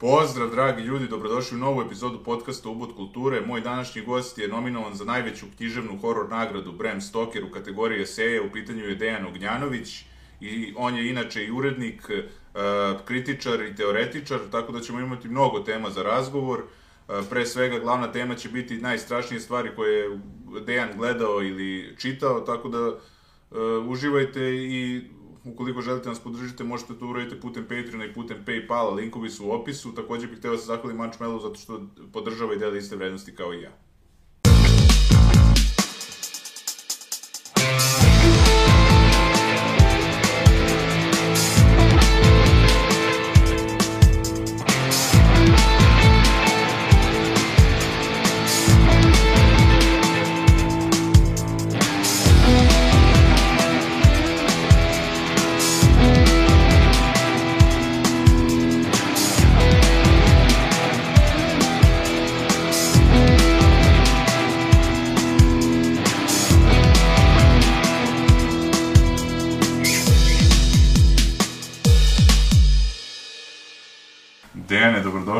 Pozdrav, dragi ljudi, dobrodošli u novu epizodu podcasta Ubud kulture. Moj današnji gost je nominovan za najveću književnu horor nagradu Bram Stoker u kategoriji eseje. U pitanju je Dejan Ognjanović i on je inače i urednik, e, kritičar i teoretičar, tako da ćemo imati mnogo tema za razgovor. E, pre svega, glavna tema će biti najstrašnije stvari koje je Dejan gledao ili čitao, tako da e, uživajte i ukoliko želite nas podržite, možete to uraditi putem Patreona i putem Paypala, linkovi su u opisu. Takođe bih hteo da se zahvalim Munchmellow zato što podržava i deli iste vrednosti kao i ja.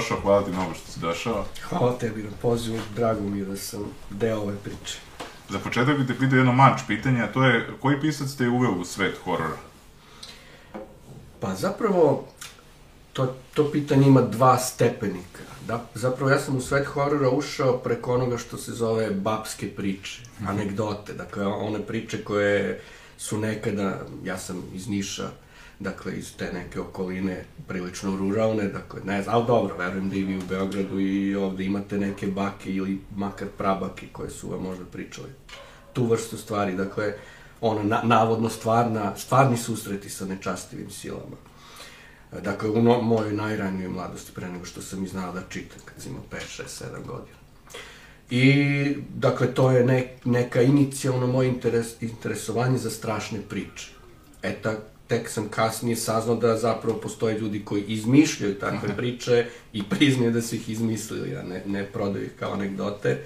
Dobrodošao, hvala ti mnogo što si došao. Hvala tebi na pozivu, drago mi je da sam deo ove priče. Za početak bih te pitao jedno manč pitanje, a to je koji pisac te je uveo u svet horora? Pa zapravo, to, to pitanje ima dva stepenika. Da, zapravo ja sam u svet horora ušao preko onoga što se zove babske priče, anegdote, dakle one priče koje su nekada, ja sam iz Niša, dakle iz te neke okoline prilično ruralne, dakle ne znam, ali dobro, verujem da i vi u Beogradu i ovde imate neke bake ili makar prabake koje su vam možda pričali tu vrstu stvari, dakle ono, na, navodno stvarna, stvarni susreti sa nečastivim silama. Dakle, u no, mojoj najranijoj mladosti, pre nego što sam i znao da čitam, kad sam imao 5, 6, 7 godina. I, dakle, to je ne, neka inicijalno moje interes, interesovanje za strašne priče. E, ta, tek sam kasnije saznao da zapravo postoje ljudi koji izmišljaju takve priče i priznaju da su ih izmislili, a ne, ne prodaju ih kao anegdote.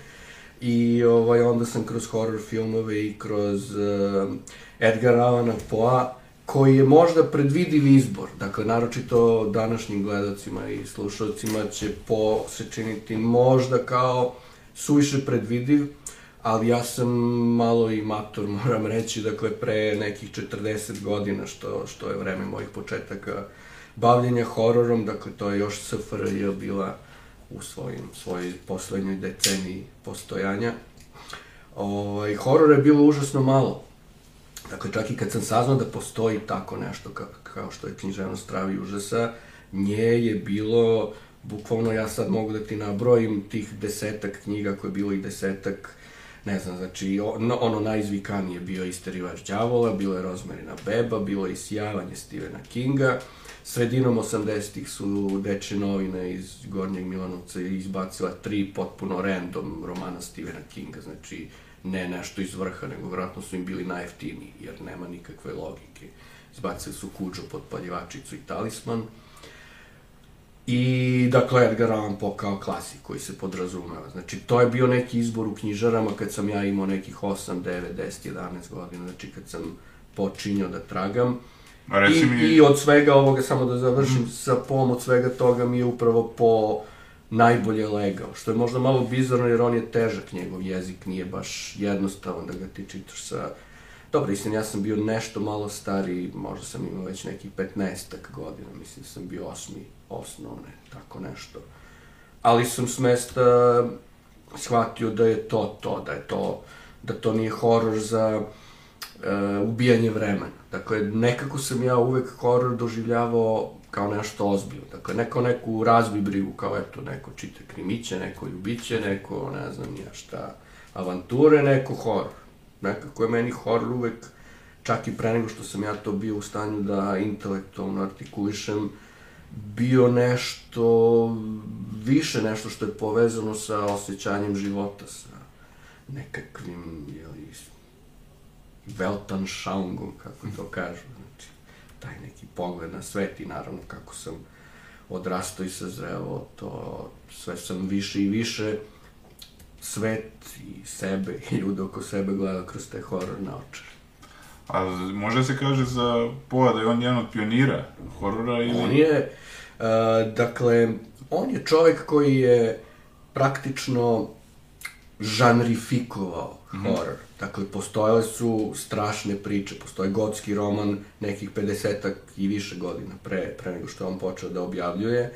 I ovaj, onda sam kroz horror filmove i kroz uh, Edgar Allana Poa, koji je možda predvidiv izbor. Dakle, naročito današnjim gledacima i slušalcima će po se činiti možda kao suviše predvidiv, ali ja sam malo i mator, moram reći, dakle, pre nekih 40 godina, što, što je vreme mojih početaka bavljenja hororom, dakle, to je još SFRJ bila u svojim, svojoj poslednjoj deceniji postojanja. Ovaj, horora je bilo užasno malo. Dakle, čak i kad sam saznao da postoji tako nešto ka, kao što je književnost travi užasa, nje je bilo, bukvalno ja sad mogu da ti nabrojim tih desetak knjiga koje je bilo i desetak ne znam, znači, ono, ono najizvikanije bio Isterivač đavola, bilo je Rozmarina beba, bilo je Isijavanje Stephena Kinga, sredinom 80-ih su deče novine iz Gornjeg Milanovca izbacila tri potpuno random romana Stephena Kinga, znači, ne nešto iz vrha, nego vjerojatno su im bili najjeftiniji, jer nema nikakve logike. Izbacili su Kuđo, Potpaljivačicu i Talisman, I, dakle, Edgar Allan Poe kao klasik koji se podrazumeva. Znači, to je bio neki izbor u knjižarama kad sam ja imao nekih 8, 9, 10, 11 godina, znači kad sam počinjao da tragam. A reci I, mi... I od svega ovoga, samo da završim mm. sa Poom, od svega toga mi je upravo po najbolje legao, što je možda malo bizarno jer on je težak, njegov jezik nije baš jednostavan da ga ti čitaš sa... Dobro, istina, ja sam bio nešto malo stariji, možda sam imao već nekih 15 godina, mislim da sam bio osmi osnovne, tako nešto. Ali sam s mesta shvatio da je to to, da je to, da to nije horor za uh, ubijanje vremena. Dakle, nekako sam ja uvek horor doživljavao kao nešto ozbiljno. Dakle, neko neku razbi brigu, kao eto, neko čita krimiće, neko ljubiće, neko, ne znam nija šta, avanture, neko horor. Nekako je meni horor uvek, čak i pre nego što sam ja to bio u stanju da intelektualno artikulišem, bio nešto više, nešto što je povezano sa osjećanjem života, sa nekakvim, jeli, Weltanschauungom, kako to kažu, znači, taj neki pogled na svet i naravno kako sam odrastao i sazreo, to sve sam više i više svet i sebe i ljude oko sebe gledao kroz te horor naočare. A može se kaže za Poa da je on jedan od pionira horora ili... On je, dakle, on je čovek koji je praktično žanrifikovao mm -hmm. horor. Dakle, postojale su strašne priče, postoji gotski roman nekih 50 i više godina pre, pre nego što on počeo da objavljuje,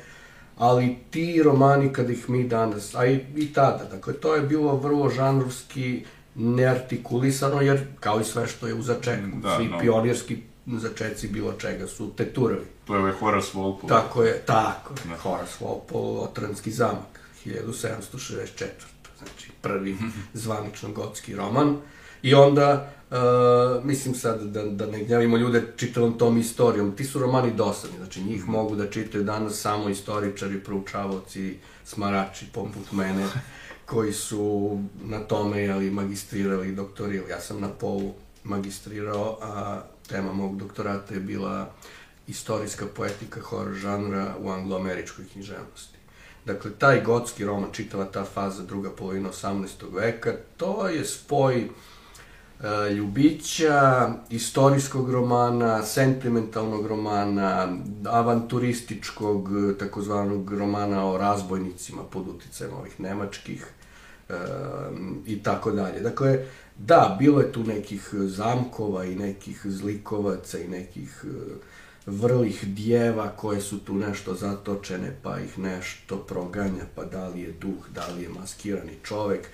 ali ti romani kad ih mi danas, a i, i tada, dakle, to je bilo vrlo žanrovski neartikulisano, jer kao i sve što je u začetku, da, svi no. pionirski začeci bilo čega su teturovi. To je ovaj Horace Walpole. Tako je, tako je, da. Horace Walpole, Otranski zamak, 1764 znači prvi zvanično gotski roman. I onda, uh, mislim sad da, da ne gnjavimo ljude čitavom tom istorijom, ti su romani dosadni, znači njih mhm. mogu da čitaju danas samo istoričari, proučavoci, smarači poput mene, koji su na tome jeli, magistrirali doktorirali. Ja sam na polu magistrirao, a tema mog doktorata je bila istorijska poetika horror žanra u angloameričkoj književnosti. Dakle, taj gotski roman, čitava ta faza druga polovina 18. veka, to je spoj e, ljubića, istorijskog romana, sentimentalnog romana, avanturističkog, takozvanog romana o razbojnicima pod uticajem ovih nemačkih e, i tako dalje. Dakle, da, bilo je tu nekih zamkova i nekih zlikovaca i nekih e, vrlih djeva koje su tu nešto zatočene, pa ih nešto proganja, pa da li je duh, da li je maskirani čovek.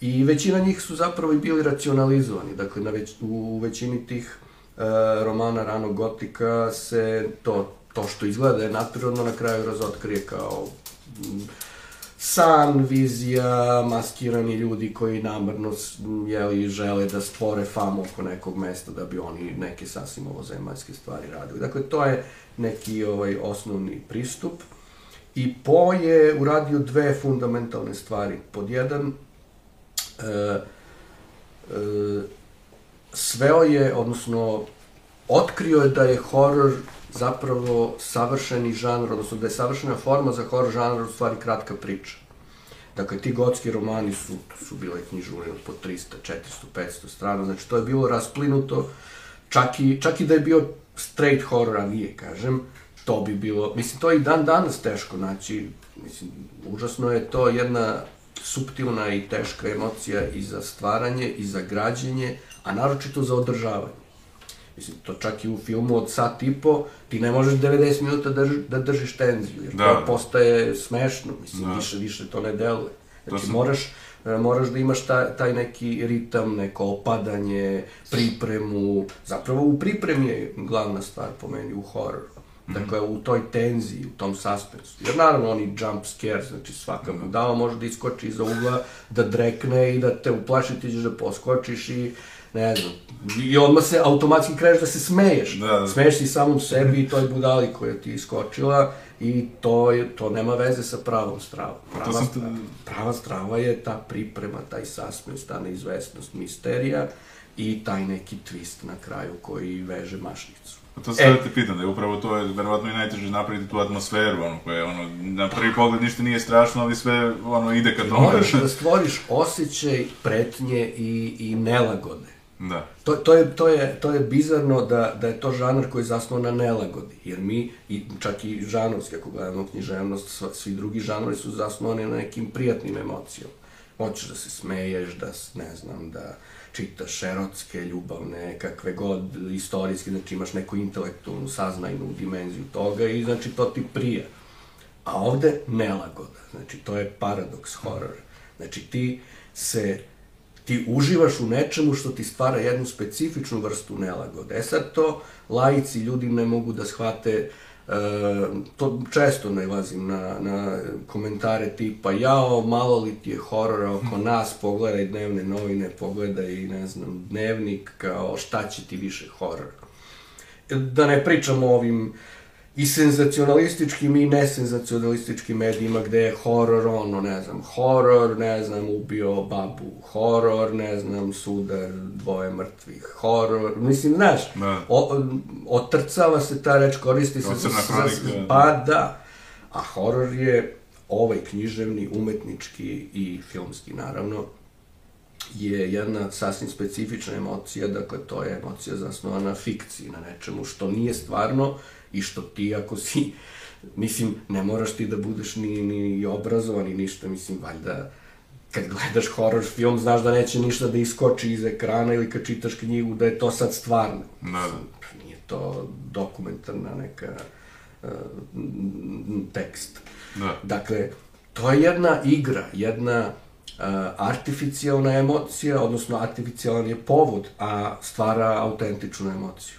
I većina njih su zapravo i bili racionalizovani. Dakle, na već, u većini tih e, romana ranog gotika se to, to što izgleda je naturalno na kraju razotkrije kao san, vizija, maskirani ljudi koji namerno jeli, žele da stvore famu oko nekog mesta da bi oni neke sasvim ovozemaljske stvari radili. Dakle, to je neki ovaj osnovni pristup. I Po je uradio dve fundamentalne stvari. Pod jedan, e, e, sveo je, odnosno, otkrio je da je horor zapravo savršeni žanr, odnosno da je savršena forma za horror žanr u stvari kratka priča. Dakle, ti gotski romani su, su bile knjižure od po 300, 400, 500 strana, znači to je bilo rasplinuto, čak i, čak i da je bio straight horror, a nije, kažem, to bi bilo, mislim, to je i dan danas teško naći, mislim, užasno je to jedna subtilna i teška emocija i za stvaranje, i za građenje, a naročito za održavanje. Mislim, to čak i u filmu od sat i po, ti ne možeš 90 minuta da, drži, da držiš tenziju, jer da. to postaje smešno, mislim, da. više, više to ne deluje. Znači, sam... moraš, e, moraš da imaš ta, taj neki ritam, neko opadanje, pripremu, zapravo u pripremi je glavna stvar po meni u hororu. -hmm. Dakle, u toj tenziji, u tom suspensu. Jer naravno oni jump scare, znači svaka mhm. budala može da iskoči iza ugla, da drekne i da te uplaši, ti ćeš da poskočiš i ne znam, i odmah se automatski kreneš da se smeješ. Da, da. Smeješ si samom sebi i toj budali koja ti iskočila i to, je, to nema veze sa pravom stravom. Prava, sam... strava, prava strava je ta priprema, taj suspense, ta neizvesnost, misterija i taj neki twist na kraju koji veže mašnicu. Pa to sad e, te pitam, da je upravo to je verovatno i najteže napraviti tu atmosferu, ono, koja je, ono, na prvi pogled ništa nije strašno, ali sve, ono, ide ka tome. Moraš da stvoriš osjećaj pretnje i, i nelagode. Da. To, to, je, to, je, to je bizarno da, da je to žanr koji je zasnovan na nelagodi, jer mi, i čak i žanrovski, ako gledamo književnost, svi drugi žanrovi su zasnovani na nekim prijatnim emocijama. Hoćeš da se smeješ, da, ne znam, da čitaš erotske, ljubavne, kakve god, istorijske, znači imaš neku intelektualnu, saznajnu dimenziju toga i znači to ti prija. A ovde nelagoda, znači to je paradoks horora. Znači ti se ti uživaš u nečemu što ti stvara jednu specifičnu vrstu nelagode. E sad to laici, ljudi ne mogu da shvate, e, to često nalazim na, na komentare tipa jao, malo li ti je horora oko nas, pogledaj dnevne novine, pogledaj, ne znam, dnevnik, kao šta će ti više horora. Da ne pričamo o ovim i senzacionalističkim i nesenzacionalističkim medijima gde je horor, ono, ne znam, horor, ne znam, ubio babu, horor, ne znam, sudar, dvoje mrtvih, horor, mislim, znaš, da. o, otrcava se ta reč, koristi se za, za, pa da, a horor je ovaj književni, umetnički i filmski, naravno, je jedna sasvim specifična emocija, dakle, to je emocija zasnovana na fikciji, na nečemu što nije stvarno, i što ti ako si Mislim, ne moraš ti da budeš ni, ni obrazovan ni ništa, mislim, valjda kad gledaš horor film, znaš da neće ništa da iskoči iz ekrana ili kad čitaš knjigu da je to sad stvarno. Da, da. Nije to dokumentarna neka uh, tekst. Da. Dakle, to je jedna igra, jedna uh, artificijalna emocija, odnosno artificijalan je povod, a stvara autentičnu emociju.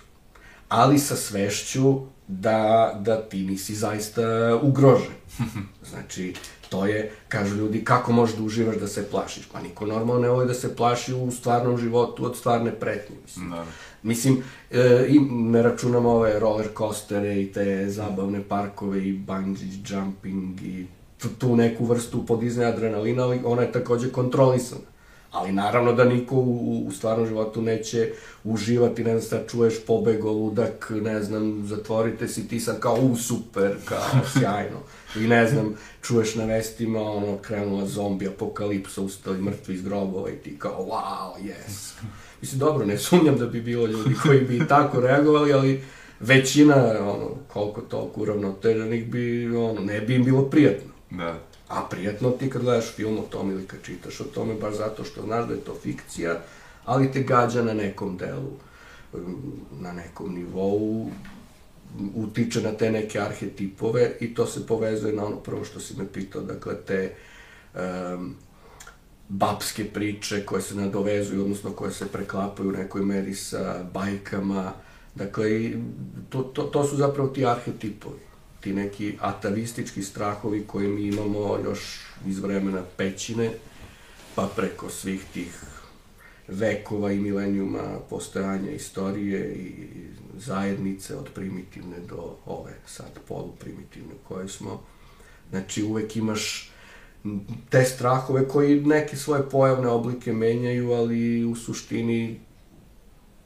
Ali sa svešću da, da ti nisi zaista ugrožen. Znači, to je, kažu ljudi, kako možeš da uživaš da se plašiš? Pa niko normalno ne voli da se plaši u stvarnom životu od stvarne pretnje, mislim. Da. Mislim, e, i ne računamo ove roller coastere i te zabavne parkove i bungee jumping i tu, neku vrstu podizne adrenalina, ali ona je takođe kontrolisana. Ali naravno da niko u, u stvarnom životu neće uživati, ne znam, sad čuješ pobego, ludak, ne znam, zatvorite si ti sad kao, u, super, kao, sjajno. I ne znam, čuješ na vestima, ono, krenula zombi, apokalipsa, ustali mrtvi iz grobova i ti kao, wow, yes. Mislim, dobro, ne sumnjam da bi bilo ljudi koji bi tako reagovali, ali većina, ono, koliko toliko uravnoteženih bi, ono, ne bi im bilo prijatno. Da. A prijetno ti kad gledaš film o tome ili kad čitaš o tome, baš zato što znaš da je to fikcija, ali te gađa na nekom delu, um, na nekom nivou, utiče na te neke arhetipove i to se povezuje na ono prvo što si me pitao, dakle te um, babske priče koje se nadovezuju, odnosno koje se preklapaju u nekoj meri sa bajkama, dakle to, to, to su zapravo ti arhetipovi ti neki atavistički strahovi koje mi imamo još iz vremena pećine, pa preko svih tih vekova i milenijuma postojanja istorije i zajednice od primitivne do ove sad poluprimitivne koje smo. Znači uvek imaš te strahove koji neke svoje pojavne oblike menjaju, ali u suštini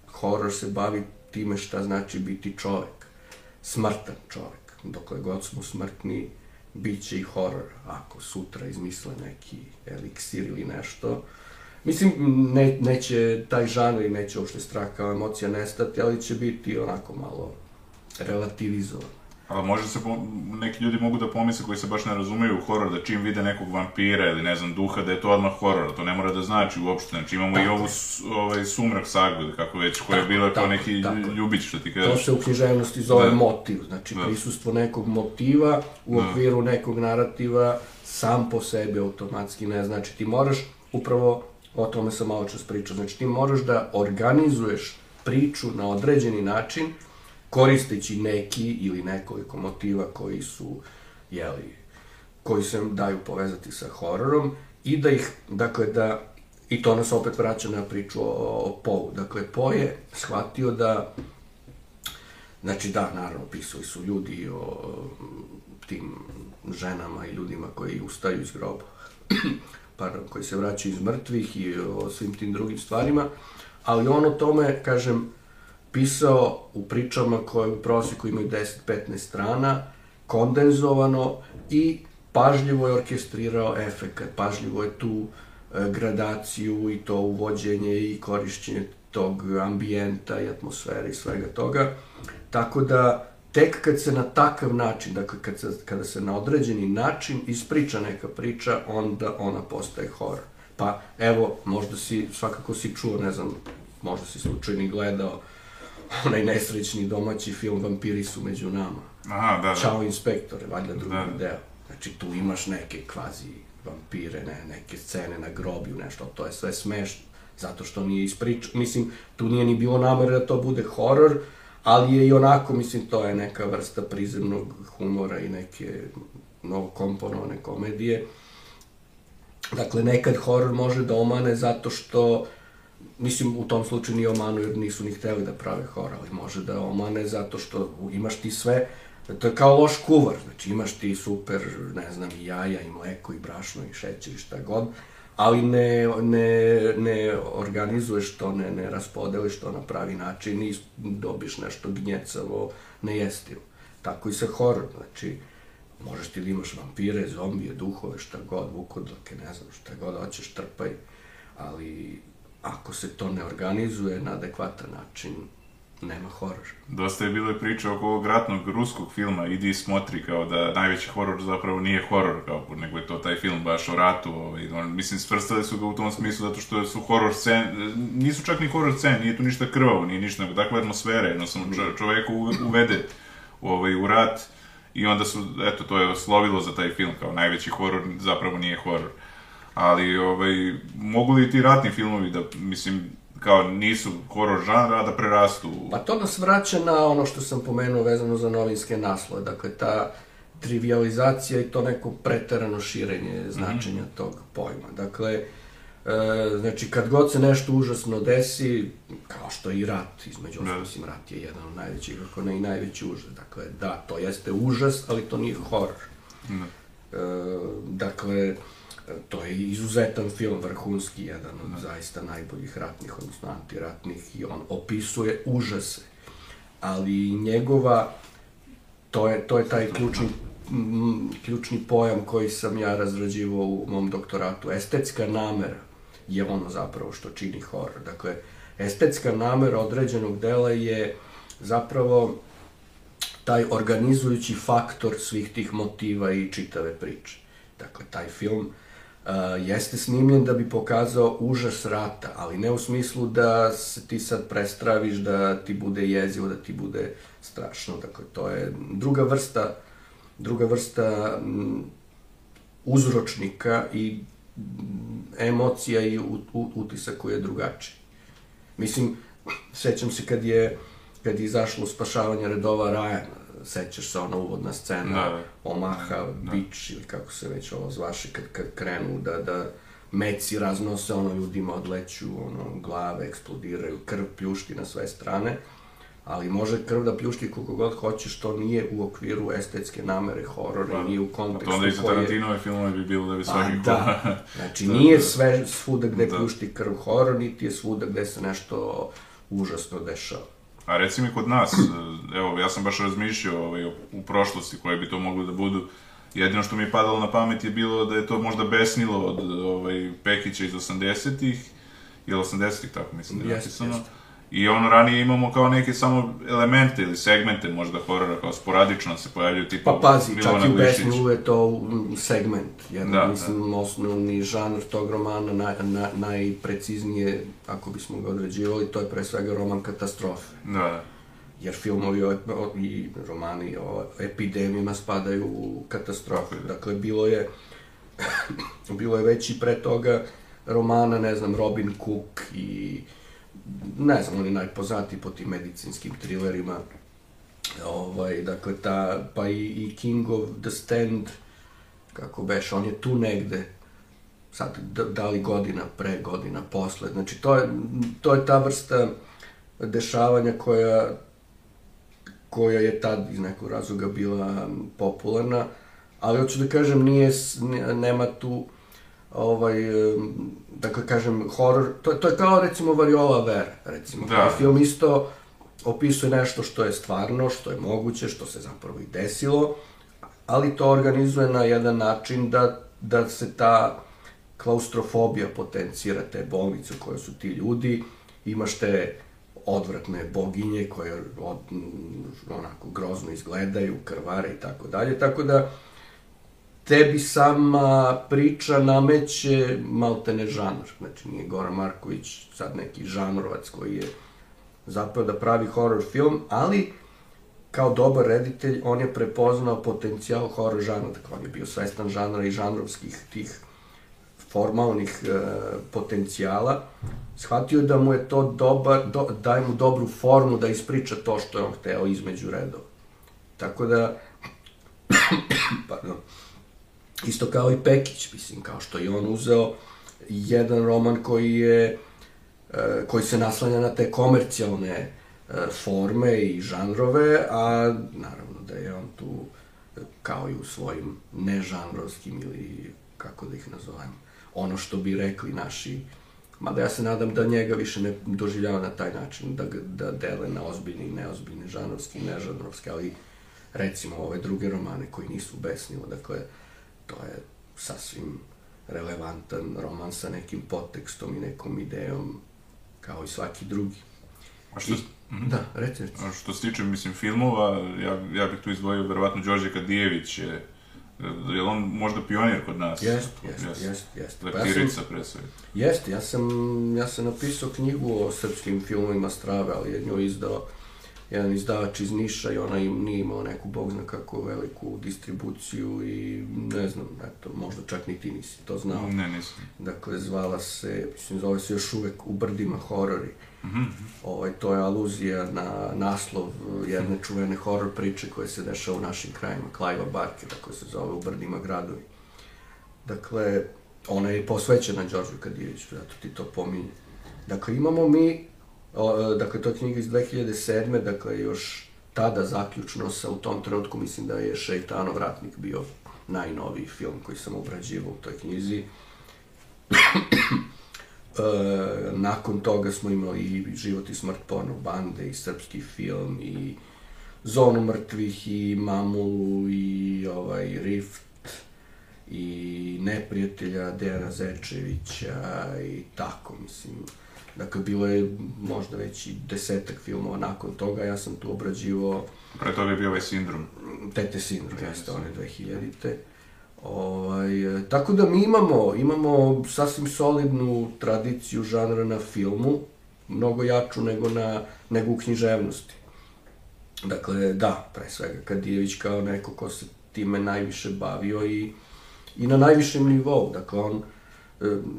horor se bavi time šta znači biti čovek, smrtan čovek dokle god smo smrtni, bit će i horor, ako sutra izmisle neki eliksir ili nešto. Mislim, ne, neće taj žanr i neće uopšte strah kao emocija nestati, ali će biti onako malo relativizovan. Ali može se, neki ljudi mogu da pomisle koji se baš ne razumeju u horor, da čim vide nekog vampira ili ne znam duha, da je to odmah horor, to ne mora da znači uopšte, znači imamo tako. i ovu ovaj, sumrak sagu, kako već, koja je bila kao neki tako. ljubić, što ti kažeš. To se u književnosti zove da. motiv, znači da. prisustvo nekog motiva u da. okviru da. nekog narativa sam po sebi automatski ne znači, ti moraš upravo, o tome sam malo čas pričao, znači ti moraš da organizuješ priču na određeni način, koristeći neki ili nekoliko motiva koji su, jeli, koji se daju povezati sa hororom i da ih, dakle, da, i to nas opet vraća na priču o, o Poe. Dakle, Poe je shvatio da, znači da, naravno, pisali su ljudi o tim ženama i ljudima koji ustaju iz groba, pardon, koji se vraćaju iz mrtvih i o svim tim drugim stvarima, ali on o tome, kažem, pisao u pričama koje u prosjeku imaju 10-15 strana, kondenzovano i pažljivo je orkestrirao efekat, pažljivo je tu e, gradaciju i to uvođenje i korišćenje tog ambijenta i atmosfere i svega toga. Tako da tek kad se na takav način, dakle kad se, kada se na određeni način ispriča neka priča, onda ona postaje horor. Pa evo, možda si, svakako si čuo, ne znam, možda si slučajno gledao onaj nesrećni domaći film Vampiri su među nama. Aha, da, da. Ćao inspektore, valjda drugi da. deo. Znači, tu imaš neke kvazi vampire, ne, neke scene na grobiju, nešto, to je sve smešno. Zato što nije ispričao, mislim, tu nije ni bilo namere da to bude horor, ali je i onako, mislim, to je neka vrsta prizemnog humora i neke novo komponovane komedije. Dakle, nekad horor može da omane zato što mislim, u tom slučaju nije omanu jer nisu ni hteli da prave hor, ali može da omane zato što imaš ti sve, to je kao loš kuvar, znači imaš ti super, ne znam, i jaja, i mleko, i brašno, i šećer, i šta god, ali ne, ne, ne organizuješ to, ne, ne raspodeliš to na pravi način i dobiš nešto gnjecavo, nejestivo. Tako i sa horor, znači, možeš ti da imaš vampire, zombije, duhove, šta god, vukodlake, ne znam, šta god hoćeš, trpaj, ali ako se to ne organizuje na adekvatan način, nema horor. Dosta je bilo priče oko ovog ratnog ruskog filma Idi smotri, kao da najveći horor zapravo nije horor, kao, nego je to taj film baš o ratu. Ovaj, on, mislim, svrstali su ga u tom smislu zato što su horor scene, nisu čak ni horor scene, nije tu ništa krvavo, nije ništa, nego takva atmosfera, jednostavno čo, čoveku uvede ovaj, u rat i onda su, eto, to je oslovilo za taj film, kao najveći horor zapravo nije horor. Ali, ovaj, mogu li ti ratni filmovi da, mislim, kao nisu horor žanra, da prerastu... Pa to nas vraća na ono što sam pomenuo vezano za novinske naslove, dakle ta trivializacija i to neko preterano širenje značenja mm -hmm. tog pojma. Dakle, e, znači kad god se nešto užasno desi, kao što i rat, između ostalih, mislim, rat je jedan od najvećih, ako ne i najveći užas. Dakle, da, to jeste užas, ali to nije horor. Mm. E, dakle, to je izuzetan film, vrhunski, jedan od zaista najboljih ratnih, odnosno antiratnih, i on opisuje užase. Ali njegova, to je, to je taj ključni, ključni pojam koji sam ja razrađivao u mom doktoratu. Estetska namera je ono zapravo što čini horor. Dakle, estetska namera određenog dela je zapravo taj organizujući faktor svih tih motiva i čitave priče. Dakle, taj film uh, jeste snimljen da bi pokazao užas rata, ali ne u smislu da se ti sad prestraviš, da ti bude jezivo, da ti bude strašno. Dakle, to je druga vrsta, druga vrsta m, uzročnika i emocija i utisak koji je drugačiji. Mislim, sećam se kad je, kad je izašlo spašavanje redova Rajana, sećaš se ona uvodna scena da, Omaha da. Beach ili kako se već ovo zvaše kad, kad krenu da, da meci raznose ono ljudima odleću ono glave eksplodiraju krv pljušti na sve strane ali može krv da pljušti koliko god hoćeš, to nije u okviru estetske namere horora, pa, nije u kontekstu koje... Onda i za Tarantinove filmove bi bilo da bi svaki pa, da. Znači, da, nije da. sve svuda gde da. pljušti krv horor, niti je svuda gde se nešto užasno dešava. A reci mi kod nas, evo, ja sam baš razmišljao ovaj, u prošlosti koje bi to moglo da budu. Jedino što mi je padalo na pamet je bilo da je to možda besnilo od ovaj, Pekića iz 80-ih, ili 80-ih, tako mislim da je napisano. Jest, jest. I ono ranije imamo kao neke samo elemente ili segmente možda horora, kao sporadično se pojavljaju tipa Pa pazi, čak i u Besnilu je to segment. Jedan, da, mislim, da. osnovni žanr tog romana, na, na, najpreciznije, ako bismo ga određivali, to je pre svega roman katastrofe. Da, da. Jer filmovi o, o, i romani o epidemijama spadaju u katastrofe. Dakle, bilo je, bilo je već i pre toga romana, ne znam, Robin Cook i ne znam, oni najpoznati po tim medicinskim trilerima. Ovaj, dakle, ta, pa i, i King of the Stand, kako beš, on je tu negde, sad, da, da li godina pre, godina posle, znači, to je, to je ta vrsta dešavanja koja, koja je tad iz nekog razloga bila popularna, ali hoću da kažem, nije, nema tu ovaj, dakle kažem, horor, to, to je kao recimo Variola Vera, recimo. Da. Film isto opisuje nešto što je stvarno, što je moguće, što se zapravo i desilo, ali to organizuje na jedan način da, da se ta klaustrofobija potencira, te bolnice koje su ti ljudi, imaš te odvratne boginje koje od, onako grozno izgledaju, krvare i tako dalje, tako da tebi sama priča nameće maltene žanr. Znači, nije Goran Marković sad neki žanrovac koji je zapeo da pravi horror film, ali kao dobar reditelj on je prepoznao potencijal horror žanra, dakle on je bio svestan žanra i žanrovskih tih formalnih e, potencijala, shvatio da mu je to dobar, do, daje mu dobru formu da ispriča to što je on hteo između redova. Tako da, pardon, Isto kao i Pekić, mislim, kao što je on uzeo jedan roman koji je e, koji se naslanja na te komercijalne e, forme i žanrove, a naravno da je on tu kao i u svojim nežanrovskim ili kako da ih nazovem, ono što bi rekli naši Mada ja se nadam da njega više ne doživljava na taj način, da, da dele na ozbiljne i neozbiljne, žanrovske i nežanrovske, ali recimo ove druge romane koji nisu besnilo, dakle, to je sasvim relevantan roman sa nekim podtekstom i nekom idejom, kao i svaki drugi. A što, Da, reci, reci. A što se tiče, mislim, filmova, ja, ja bih tu izdvojio verovatno Đorđe Kadijević je, je on možda pionir kod nas? Jest, jest, jest, jest. Pa ja sam- Leptirica svega. Jeste, ja sam, ja sam napisao knjigu o srpskim filmovima Strave, ali je nju izdao jedan izdavač iz Niša i ona im nije imao neku, bog zna kako, veliku distribuciju i ne znam, eto, možda čak ni ti nisi to znao. Ne, nisam. Dakle, zvala se, mislim, zove se još uvek U brdima horori. Mhm. Ovaj, to je aluzija na naslov jedne čuvene horor priče koje se dešava u našim krajima, Clive Barkera, koja se zove U brdima gradovi. Dakle, ona je posvećena Đorđu Kadijeviću, zato ti to pominje. Dakle, imamo mi, o, dakle, to je knjiga iz 2007. Dakle, još tada zaključno sa, u tom trenutku mislim da je Šeitanov ratnik bio najnoviji film koji sam obrađivao u toj knjizi. E, nakon toga smo imali i Život i smrt porno bande i srpski film i Zonu mrtvih i Mamulu i ovaj Rift i Neprijatelja Dejana Zečevića i tako, mislim. Dakle, bilo je možda već i desetak filmova nakon toga, ja sam tu obrađivao Pre toga je bio ovaj sindrom. Tete Sindrom, jeste, one 2000-te. Ovaj, e, tako da mi imamo, imamo sasvim solidnu tradiciju žanra na filmu, mnogo jaču nego, na, nego u književnosti. Dakle, da, pre svega, Kadijević kao neko ko se time najviše bavio i, i na najvišem nivou. Dakle, on,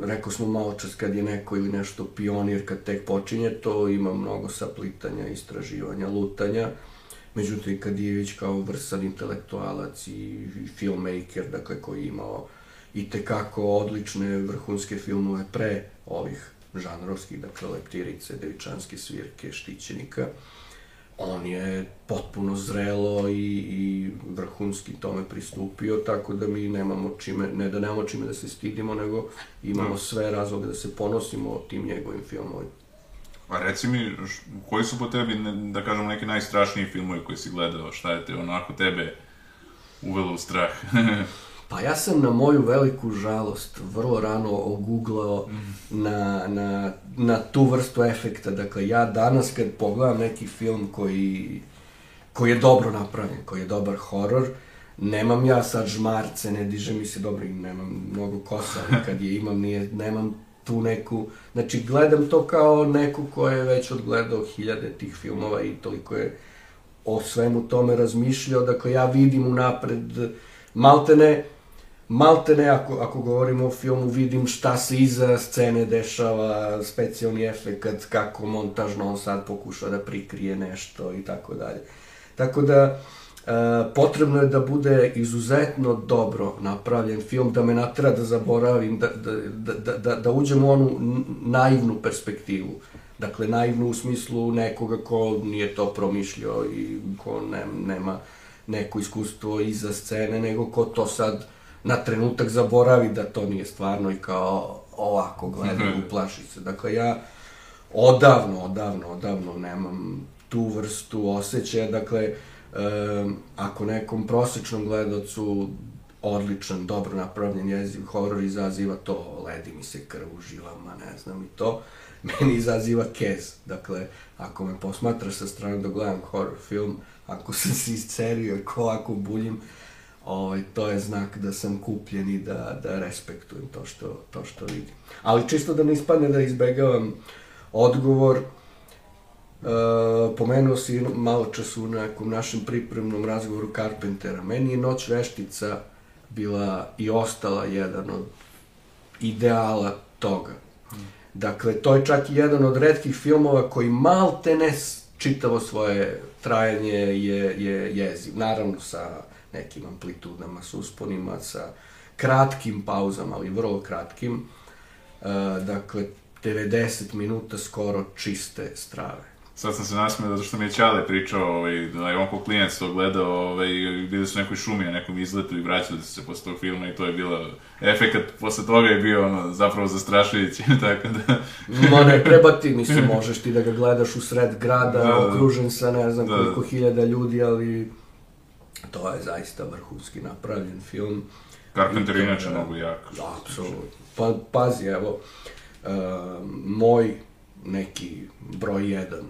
rekao smo malo čas kad je neko ili nešto pionir, kad tek počinje, to ima mnogo saplitanja, istraživanja, lutanja. Međutim, Kadijević kao vrsan intelektualac i filmmaker, dakle, koji je imao i tekako odlične vrhunske filmove pre ovih žanrovskih, dakle, Leptirice, Devičanske svirke, Štićenika, on je potpuno zrelo i, i vrhunski tome pristupio, tako da mi nemamo čime, ne da nemamo čime da se stidimo, nego imamo Da. sve razloge da se ponosimo tim njegovim filmovima. A reci mi, koji su po tebi, da kažemo, neki najstrašniji filmovi koji si gledao? Šta je te onako tebe uvelo u strah? Pa ja sam na moju veliku žalost vrlo rano oguglao na, na, na tu vrstu efekta. Dakle, ja danas kad pogledam neki film koji, koji je dobro napravljen, koji je dobar horor, nemam ja sad žmarce, ne diže mi se dobro i nemam mnogo kosa, kad je imam, nije, nemam tu neku, znači gledam to kao neko ko je već odgledao hiljade tih filmova i toliko je o svemu tome razmišljao, dakle ja vidim unapred, maltene, maltene ako, ako govorimo o filmu, vidim šta se iza scene dešava, specijalni efekt, kako montažno on sad pokuša da prikrije nešto i tako dalje. Tako da, e, potrebno je da bude izuzetno dobro napravljen film, da me natera da zaboravim, da, da, da, da, da, da uđem u onu naivnu perspektivu. Dakle, naivnu u smislu nekoga ko nije to promišljao i ko ne, nema neko iskustvo iza scene, nego ko to sad na trenutak zaboravi da to nije stvarno i kao ovako gleda Mhm. u plaši se. Dakle, ja odavno, odavno, odavno nemam tu vrstu osjećaja. Dakle, em, ako nekom prosečnom gledaocu odličan, dobro napravljen jezik, horor izaziva to, ledi mi se krv u žilama, ne znam i to, meni izaziva kez. Dakle, ako me posmatraš sa strane da gledam horor film, ako sam se iscerio ako buljim, ovaj, to je znak da sam kupljen i da, da respektujem to što, to što vidim. Ali čisto da ne ispadne da izbegavam odgovor, Uh, pomenuo si malo čas u nekom našem pripremnom razgovoru Carpentera. Meni je Noć veštica bila i ostala jedan od ideala toga. Dakle, to je čak i jedan od redkih filmova koji malte ne čitavo svoje trajanje je, je jeziv. Naravno sa nekim amplitudama, sa usponima, sa kratkim pauzama, ali vrlo kratkim. E, dakle, 90 minuta skoro čiste strave. Sad sam se nasmeo zato što mi je Ćale pričao ovaj, da je on ko klijent to gledao ovaj, bili su u nekoj šumi, na nekom izletu i vraćali su se posle tog filma i to je bilo, efekat posle toga je bio ono, zapravo zastrašujući, tako da... Ma ne treba ti, mislim, možeš ti da ga gledaš u sred grada, Da, da. okružen sa ne znam Da. koliko hiljada ljudi, ali to je zaista vrhunski napravljen film. Carpenter I inače je- mnogo jak. Da, apsolutno. Pa, pazi, evo, uh, moj neki broj jedan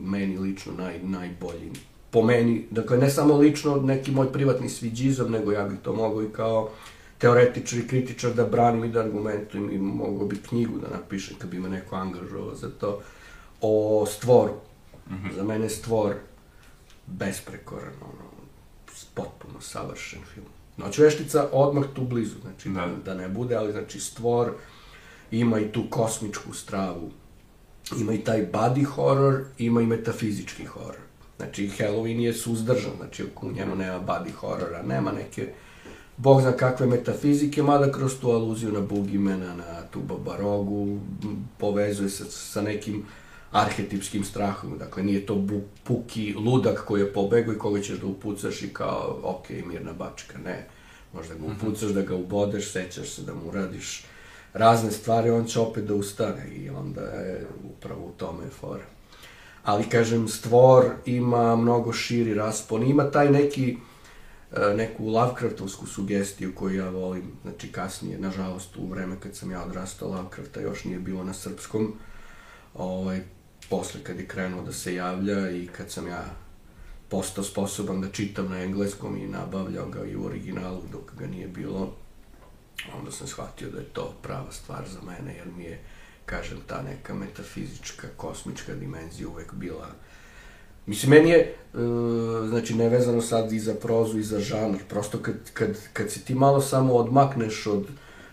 meni lično naj, najbolji. Po meni, dakle, ne samo lično neki moj privatni sviđizam, nego ja bih to mogao i kao teoretičar i kritičar da branim i da argumentujem i mogao bi knjigu da napišem kad bi me neko angažovao za to o stvoru. Mm -hmm. Za mene stvor besprekoran, ono, potpuno savršen film. Noć veštica odmah tu blizu, znači da. da ne bude, ali znači stvor ima i tu kosmičku stravu, ima i taj body horror, ima i metafizički horror. Znači, Halloween je suzdržan, znači u njemu nema body horrora, nema neke, bog zna kakve metafizike, mada kroz tu aluziju na Bugimena, na tu Babarogu, povezuje se sa nekim arhetipskim strahom, dakle nije to bu, puki ludak koji je pobegao i koga ćeš da upucaš i kao, ok, mirna bačka, ne. Možda ga mhm. upucaš, da ga ubodeš, sećaš se da mu radiš razne stvari, on će opet da ustane i onda je upravo u tome fora. Ali, kažem, stvor ima mnogo širi raspon, ima taj neki, e, neku Lovecraftovsku sugestiju koju ja volim, znači kasnije, nažalost, u vreme kad sam ja odrastao, Lovecrafta još nije bilo na srpskom, ovaj, posle kad je krenuo da se javlja i kad sam ja postao sposoban da čitam na engleskom i nabavljao ga i u originalu dok ga nije bilo, onda sam shvatio da je to prava stvar za mene, jer mi je, kažem, ta neka metafizička, kosmička dimenzija uvek bila Mislim, meni je, uh, znači, nevezano sad i za prozu i za žanr, prosto kad, kad, kad se ti malo samo odmakneš od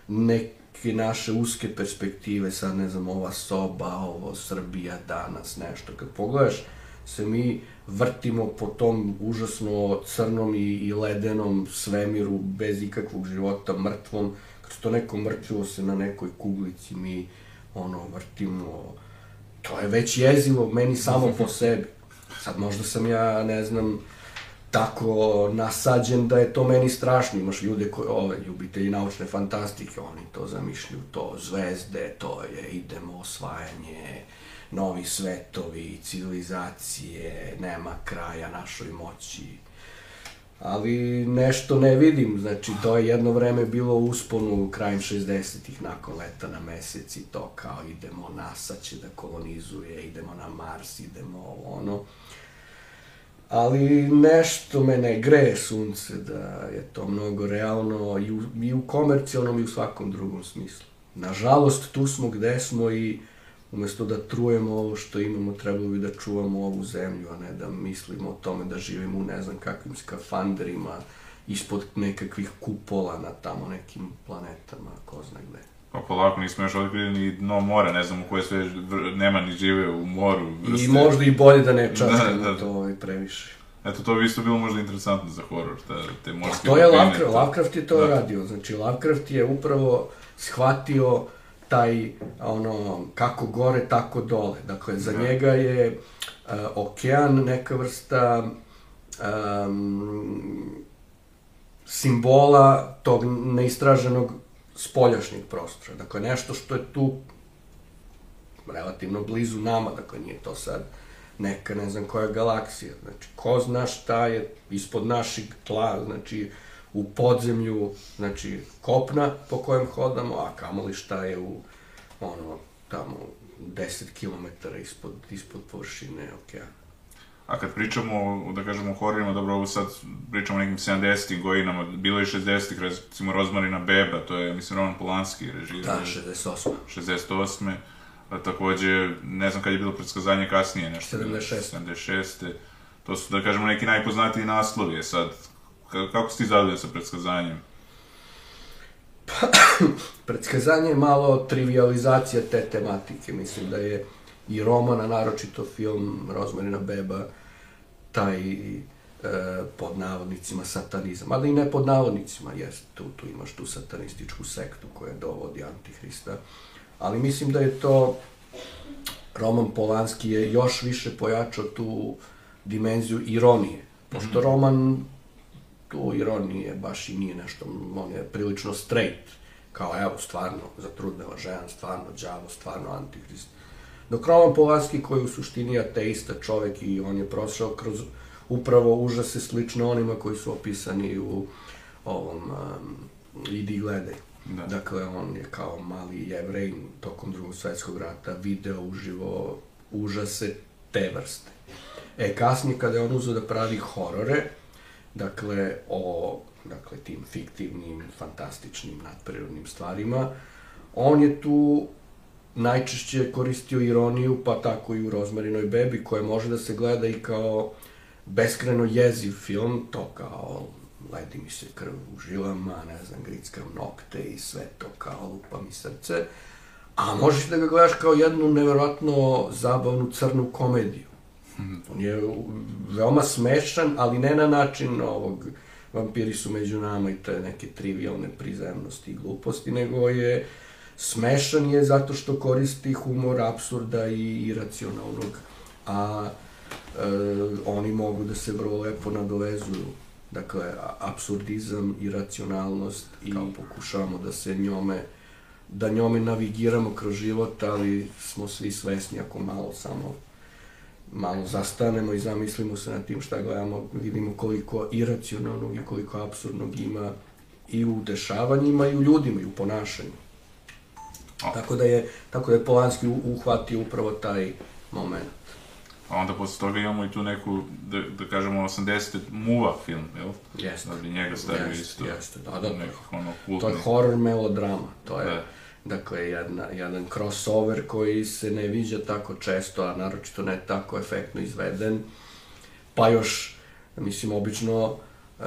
neke naše uske perspektive, sad ne znam, ova soba, ovo Srbija danas, nešto, kad pogledaš, se mi vrtimo po tom užasno crnom i, i ledenom svemiru bez ikakvog života, mrtvom, kad to neko mrtvivo se na nekoj kuglici mi ono vrtimo, to je već jezivo meni samo po sebi. Sad možda sam ja, ne znam, tako nasađen da je to meni strašno. Imaš ljude koji, ove, ljubitelji naučne fantastike, oni to zamišljaju, to zvezde, to je idemo osvajanje, novi svetovi, civilizacije, nema kraja našoj moći. Ali nešto ne vidim, znači to je jedno vreme bilo usponu krajem 60-ih nakon leta na mesec i to kao idemo, NASA će da kolonizuje, idemo na Mars, idemo ovo ono. Ali nešto me ne greje sunce da je to mnogo realno i u, i u komercijalnom i u svakom drugom smislu. Nažalost, tu smo gde smo i umesto da trujemo ovo što imamo, trebalo bi da čuvamo ovu zemlju, a ne da mislimo o tome da živimo u ne znam kakvim skafanderima, ispod nekakvih kupola na tamo nekim planetama, ko zna gde. Pa polako, nismo još otkrili ni dno mora, ne znam u koje sve nema ni žive u moru. Vrste. I možda i bolje da ne časkamo da, da. to ovaj, previše. Eto, to bi isto bilo možda interesantno za horor, te, te morske pa, to je Lovecraft, Lovecraft je to da. radio, znači Lovecraft je upravo shvatio taj, ono, kako gore, tako dole. Dakle, za da. njega je uh, okean neka vrsta um, simbola tog neistraženog spoljašnjeg prostora. Dakle, nešto što je tu relativno blizu nama, dakle, nije to sad neka, ne znam koja galaksija. Znači, ko zna šta je ispod našeg tla, znači, u podzemlju, znači kopna po kojem hodamo, a kamoli šta je u, ono, tamo 10 km ispod, ispod površine okeana. A kad pričamo, da kažemo, o hororima, dobro, ovo sad pričamo o nekim 70-ih godinama, bilo je 60-ih, recimo Rozmarina Beba, to je, mislim, Roman Polanski režir. Da, 68. 68. A, takođe, ne znam kad je bilo predskazanje kasnije, nešto. 76. 76. To su, da kažemo, neki najpoznatiji naslovi. Sad, kako si ti zadovoljan sa predskazanjem? Pa, predskazanje je malo trivializacija te tematike. Mislim da je i roman, a naročito film Rozmarina Beba, taj e, pod navodnicima satanizam, ali i ne pod navodnicima, jest, tu, tu imaš tu satanističku sektu koja dovodi Antihrista, ali mislim da je to roman Polanski je još više pojačao tu dimenziju ironije, pošto mm -hmm. roman tu ironije baš i nije nešto, on je prilično straight, kao evo, stvarno, zatrudneva žena, stvarno đavo, stvarno antihrist. Dok Roman Polanski, koji u suštini ateista čovek i on je prošao kroz upravo užase slične onima koji su opisani u ovom um, Idi gledaj. Da. Dakle, on je kao mali jevrej tokom drugog svetskog rata video uživo užase te vrste. E, kasnije kada je on uzeo da pravi horore, dakle, o dakle, tim fiktivnim, fantastičnim, nadprirodnim stvarima, on je tu najčešće koristio ironiju, pa tako i u Rozmarinoj bebi, koja može da se gleda i kao beskreno jeziv film, to kao ledi mi se krv u žilama, ne znam, grickam nokte i sve to kao lupa mi srce, a možeš da ga gledaš kao jednu neverovatno zabavnu crnu komediju. On je veoma smešan, ali ne na način ovog vampiri su među nama i te neke trivialne prizemnosti i gluposti, nego je smešan je zato što koristi humor absurda i iracionalnog, a e, oni mogu da se vrlo lepo nadovezuju. Dakle, absurdizam i racionalnost i Kao. pokušavamo da se njome da njome navigiramo kroz život, ali smo svi svesni ako malo samo malo zastanemo i zamislimo se na tim šta gledamo, vidimo koliko iracionalnog i koliko absurdnog ima i u dešavanjima i u ljudima i u ponašanju. Tako da je, tako da je Polanski uhvatio upravo taj moment. A onda posle toga imamo i tu neku, da, da kažemo, 80. muva film, jel? Jeste. Da bi njega stavio jeste, isto. Jeste, da, da. Nekih, ono, kultnih. To je horror melodrama, to je... Da Dakle, jedna, jedan crossover koji se ne viđa tako često, a naročito ne tako efektno izveden. Pa još, mislim, obično uh,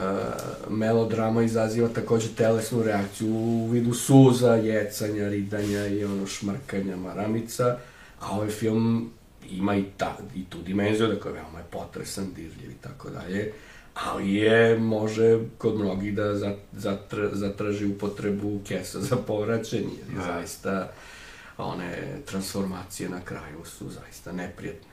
melodrama izaziva takođe telesnu reakciju u vidu suza, jecanja, ridanja i ono šmrkanja maramica, a ovaj film ima i, ta, i tu dimenziju, dakle, veoma je potresan, dirljiv i tako dalje ali je, može kod mnogih da zatr, zatraži upotrebu kesa za povraćanje, jer da. zaista one transformacije na kraju su zaista neprijatne.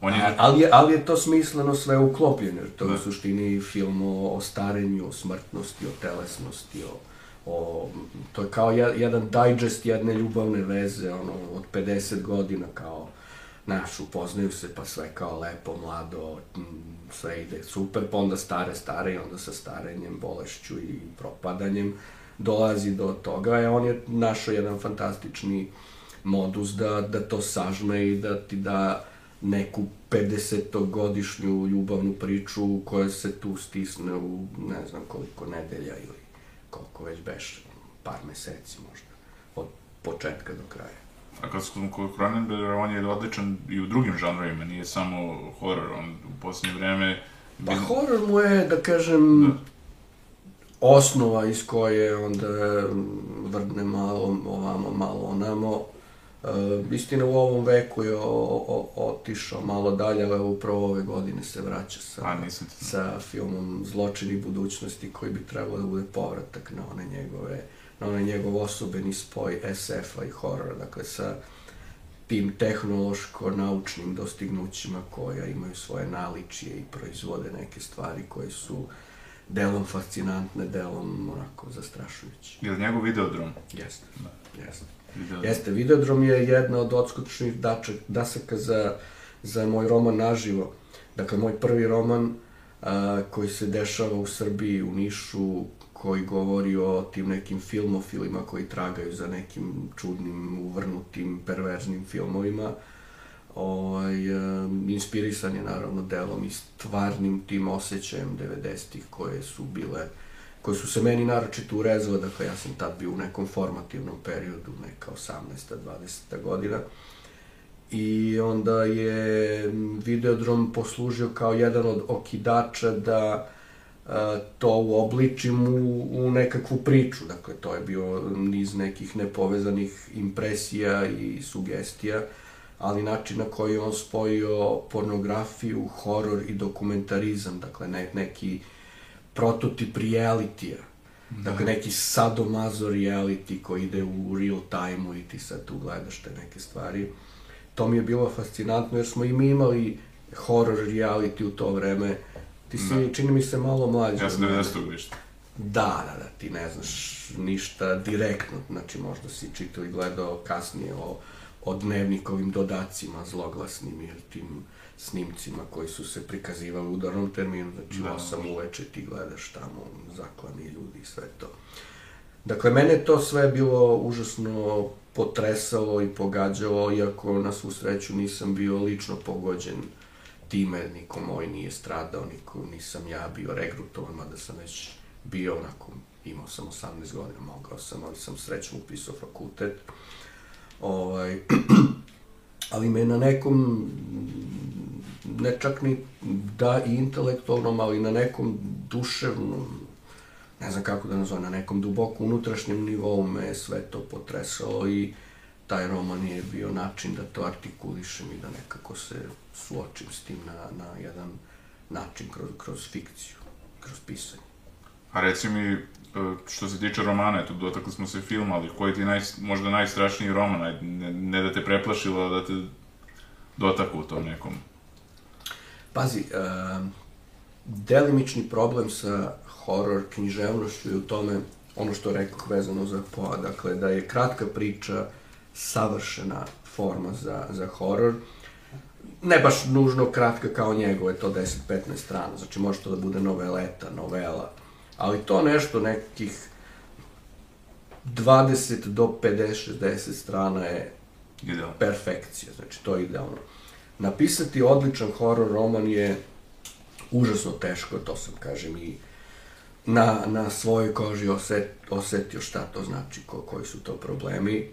On je... A, ali, je, ali je to smisleno sve uklopljeno, jer to da. je u suštini film o, o starenju, o smrtnosti, o telesnosti, o, o, to je kao jedan digest jedne ljubavne veze, ono, od 50 godina, kao Znaš, upoznaju se pa sve kao lepo, mlado, sve ide super, pa onda stare, stare i onda sa starenjem, bolešću i propadanjem dolazi do toga. E, on je našao jedan fantastični modus da, da to sažme i da ti da neku 50-godišnju ljubavnu priču koja se tu stisne u ne znam koliko nedelja ili koliko već beš, par meseci možda, od početka do kraja. A kad smo kod Cronenberga, on je odličan i u drugim žanrovima, nije samo horor, on u posljednje vreme... Pa horor mu je, da kažem, da. osnova iz koje onda vrdne malo ovamo, malo onamo. E, istina u ovom veku je o, o, otišao malo dalje, ali upravo ove godine se vraća sa, A, nisam sa filmom Zločini budućnosti koji bi trebalo da bude povratak na one njegove na onaj njegov osobeni spoj SF-a i horora, dakle sa tim tehnološko-naučnim dostignućima koja imaju svoje naličije i proizvode neke stvari koje su delom fascinantne, delom onako zastrašujuće. Je li njegov videodrom? Jeste, da. jeste. Videodrom. Jeste, videodrom je jedna od odskočnih dasaka za, za moj roman naživo. Dakle, moj prvi roman a, koji se dešava u Srbiji, u Nišu, koji govori o tim nekim filmofilima koji tragaju za nekim čudnim, uvrnutim, perverznim filmovima. Ovaj, inspirisan je naravno delom i stvarnim tim osjećajem 90-ih koje su bile koje su se meni naročito urezale, dakle ja sam tad bio u nekom formativnom periodu, neka 18. 20. godina. I onda je Videodrom poslužio kao jedan od okidača da to uobličim u, u nekakvu priču. Dakle, to je bio niz nekih nepovezanih impresija i sugestija, ali način na koji on spojio pornografiju, horor i dokumentarizam, dakle, ne, neki prototip realitija. Da. Dakle, neki sadomazo reality koji ide u real time-u i ti sad tu gledaš te neke stvari. To mi je bilo fascinantno jer smo i mi imali horror reality u to vreme, Ti si, da. čini mi se, malo mlađi. Ja sam 90. godište. Da, da, da, ti ne znaš ništa direktno, znači možda si čitao i gledao kasnije o, o dnevnikovim dodacima zloglasnim ili tim snimcima koji su se prikazivali u udarnom terminu, znači da, 8 uveče ti gledaš tamo zaklani ljudi i sve to. Dakle, mene to sve bilo užasno potresalo i pogađalo, iako na svu sreću nisam bio lično pogođen time, niko moj nije stradao, niko, nisam ja bio regrutovan, mada sam već bio onako, imao sam 18 godina, mogao sam, ali sam srećno upisao fakultet. Ovaj, ali me na nekom, ne čak ni da i intelektualnom, ali na nekom duševnom, ne znam kako da nazovem, na nekom duboko unutrašnjem nivou me sve to potresalo i taj roman je bio način da to artikulišem i da nekako se suočim s tim na, na jedan način kroz, kroz fikciju, kroz pisanje. A reci mi, e, što se tiče romana, eto, dotakli smo se filma, ali koji ti naj, možda najstrašniji roman, ne, ne da te preplašilo, da te dotaklo u tom nekom? Pazi, uh, delimični problem sa horor književnošću je u tome, ono što rekao vezano za Poa, dakle, da je kratka priča savršena forma za, za horor, ne baš nužno kratka kao njegove, to 10-15 strana, znači može to da bude noveleta, novela, ali to nešto nekih 20 do 50, 60 strana je Idealno. perfekcija, znači to je idealno. Napisati odličan horor roman je užasno teško, to sam kažem i na, na svojoj koži oset, osetio šta to znači, ko, koji su to problemi,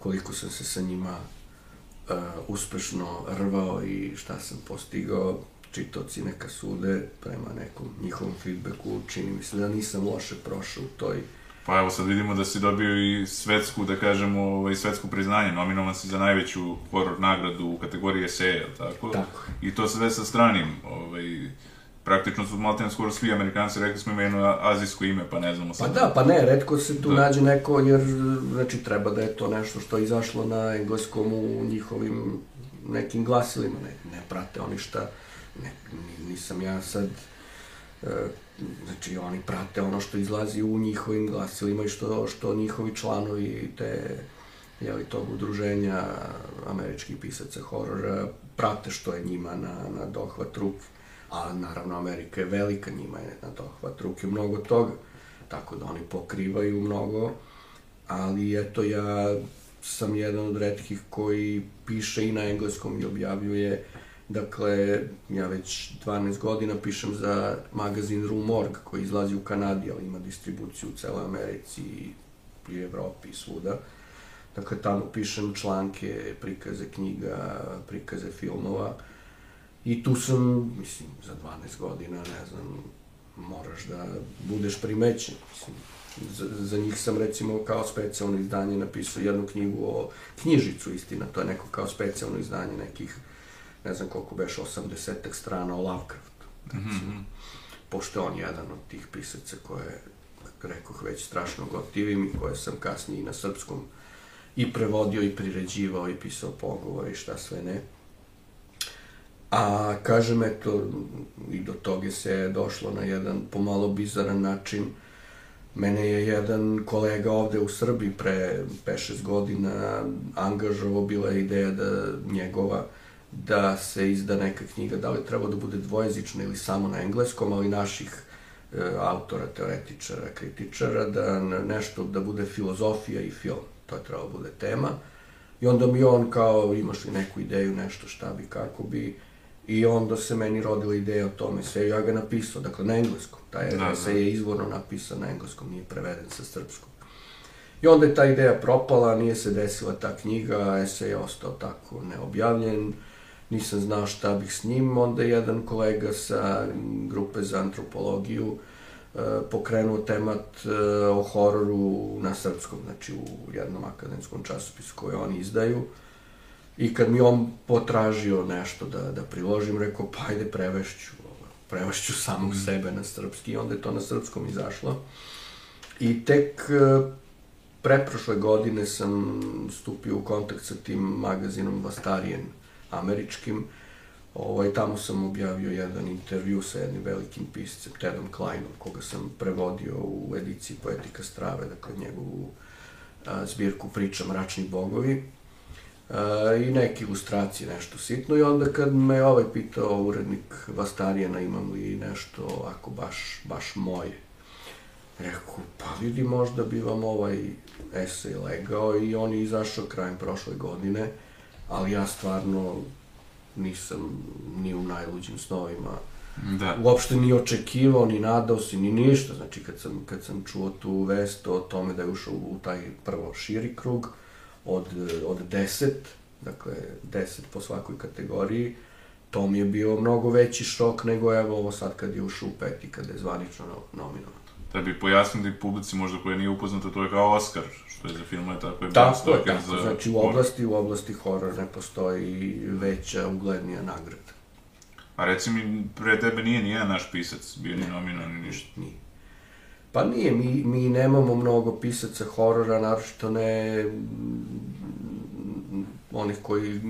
koliko sam se sa njima uh, uspešno rvao i šta sam postigao, čitoci neka sude prema nekom njihovom feedbacku, čini mi se da nisam loše prošao u toj Pa evo sad vidimo da si dobio i svetsku, da kažemo, ovaj, svetsko priznanje, nominovan si za najveću horror nagradu u kategoriji eseja, tako? Tako I to sve sa stranim, ovaj, praktično su maltene skoro svi Amerikanci rekli smo imaju jedno azijsko ime, pa ne znamo Pa sad. da, pa ne, redko se tu Da. da. nađe neko, jer znači treba da je to nešto što je izašlo na engleskom u njihovim nekim glasilima, ne, ne prate oni šta, ne, ni- nisam ja sad, e, znači oni prate ono što izlazi u njihovim glasilima i što, što njihovi članovi te, jeli, tog udruženja američkih pisaca horora prate što je njima na, na dohvat ruke. A naravno Amerika je velika, njima je na dohvat ruke mnogo toga. Tako da oni pokrivaju mnogo, ali eto ja sam jedan od redkih koji piše i na engleskom i objavljuje Dakle, ja već 12 godina pišem za magazin Rue Morgue koji izlazi u Kanadi, ali ima distribuciju u celoj Americi i Evropi i svuda. Dakle, tamo pišem članke, prikaze knjiga, prikaze filmova. I tu sam, mislim, za 12 godina, ne znam, moraš da budeš primećen. Mislim, za, za njih sam recimo kao specijalno izdanje napisao jednu knjigu o knjižicu, istina, to je neko kao specijalno izdanje nekih, ne znam koliko beš, 80 strana o Lovecraftu. Recimo, pošto je on jedan od tih pisaca koje, rekoh, već strašno gotivim i koje sam kasnije i na srpskom i prevodio i priređivao i pisao pogovore i šta sve ne. A kažem, eto, i do toga se došlo na jedan pomalo bizaran način. Mene je jedan kolega ovde u Srbiji pre 5-6 godina angažovao, bila je ideja da njegova da se izda neka knjiga, da li treba da bude dvojezična ili samo na engleskom, ali naših e, autora, teoretičara, kritičara, da nešto, da bude filozofija i film. To je trebalo da bude tema. I onda mi on kao, imaš li neku ideju, nešto šta bi, kako bi, i onda se meni rodila ideja o tome sve, ja ga napisao, dakle na engleskom. Taj Da, da, da. esej je izvorno napisan na engleskom, nije preveden sa srpskog. I onda je ta ideja propala, nije se desila ta knjiga, esej je ostao tako neobjavljen, nisam znao šta bih s njim, onda je jedan kolega sa grupe za antropologiju e, pokrenuo temat e, o hororu na srpskom, znači u jednom akademskom časopisu koji oni izdaju. I kad mi on potražio nešto da, da priložim, rekao, pa ajde prevešću, prevešću samog sebe na srpski, onda je to na srpskom izašlo. I tek e, preprošle godine sam stupio u kontakt sa tim magazinom Vastarijen američkim. Ovaj, tamo sam objavio jedan intervju sa jednim velikim piscem, Tedom Kleinom, koga sam prevodio u ediciji Poetika strave, dakle njegovu a, zbirku priča Mračni bogovi. A, I neke ilustracije, nešto sitno. I onda kad me ovaj pitao urednik Vastarijena imam li nešto ako baš, baš moje. Rekao, pa vidi, možda bi vam ovaj esej legao i on je izašao krajem prošle godine, ali ja stvarno nisam ni u najluđim snovima Da. uopšte ni očekivao, ni nadao se, ni ništa. Znači, kad sam, kad sam čuo tu vest o tome da je ušao u taj prvo širi krug od, od deset, dakle, deset po svakoj kategoriji, to mi je bio mnogo veći šok nego evo ovo sad kad je ušao u peti, kada je zvanično no- nominovan. Da bi pojasnili publici možda koja nije upoznata, to je kao Oscar, što je za filmove, tako je Tako je, Stoker tako. za... Znači, u oblasti, u oblasti horor ne postoji veća, uglednija nagrada. A reci mi, pre tebe nije ni jedan naš pisac bio ni nominovan ni ništa. Nije. Pa nije, mi, mi nemamo mnogo pisaca horora, naročito ne onih koji,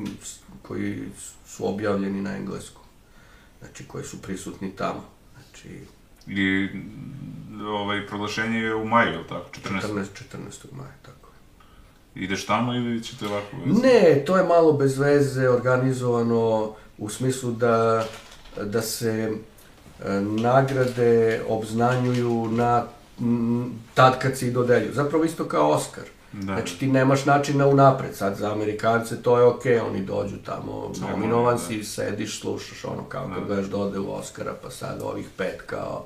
koji su objavljeni na engleskom. Znači, koji su prisutni tamo. Znači, I ovaj, proglašenje je u maju, je li tako? 14. 14. 14. maja, tako. Ideš tamo ili ćete ovako? Ne, to je malo bez veze organizovano u smislu da, da se nagrade obznanjuju na tad kad se i dodeljuju. Zapravo isto kao Oscar. Da. Znači ti nemaš načina unapred, sad za Amerikance to je okej, oni dođu tamo, nominovan da. si, sediš, slušaš ono kao kad Da. gledaš dodelu Oscara, pa sad ovih pet kao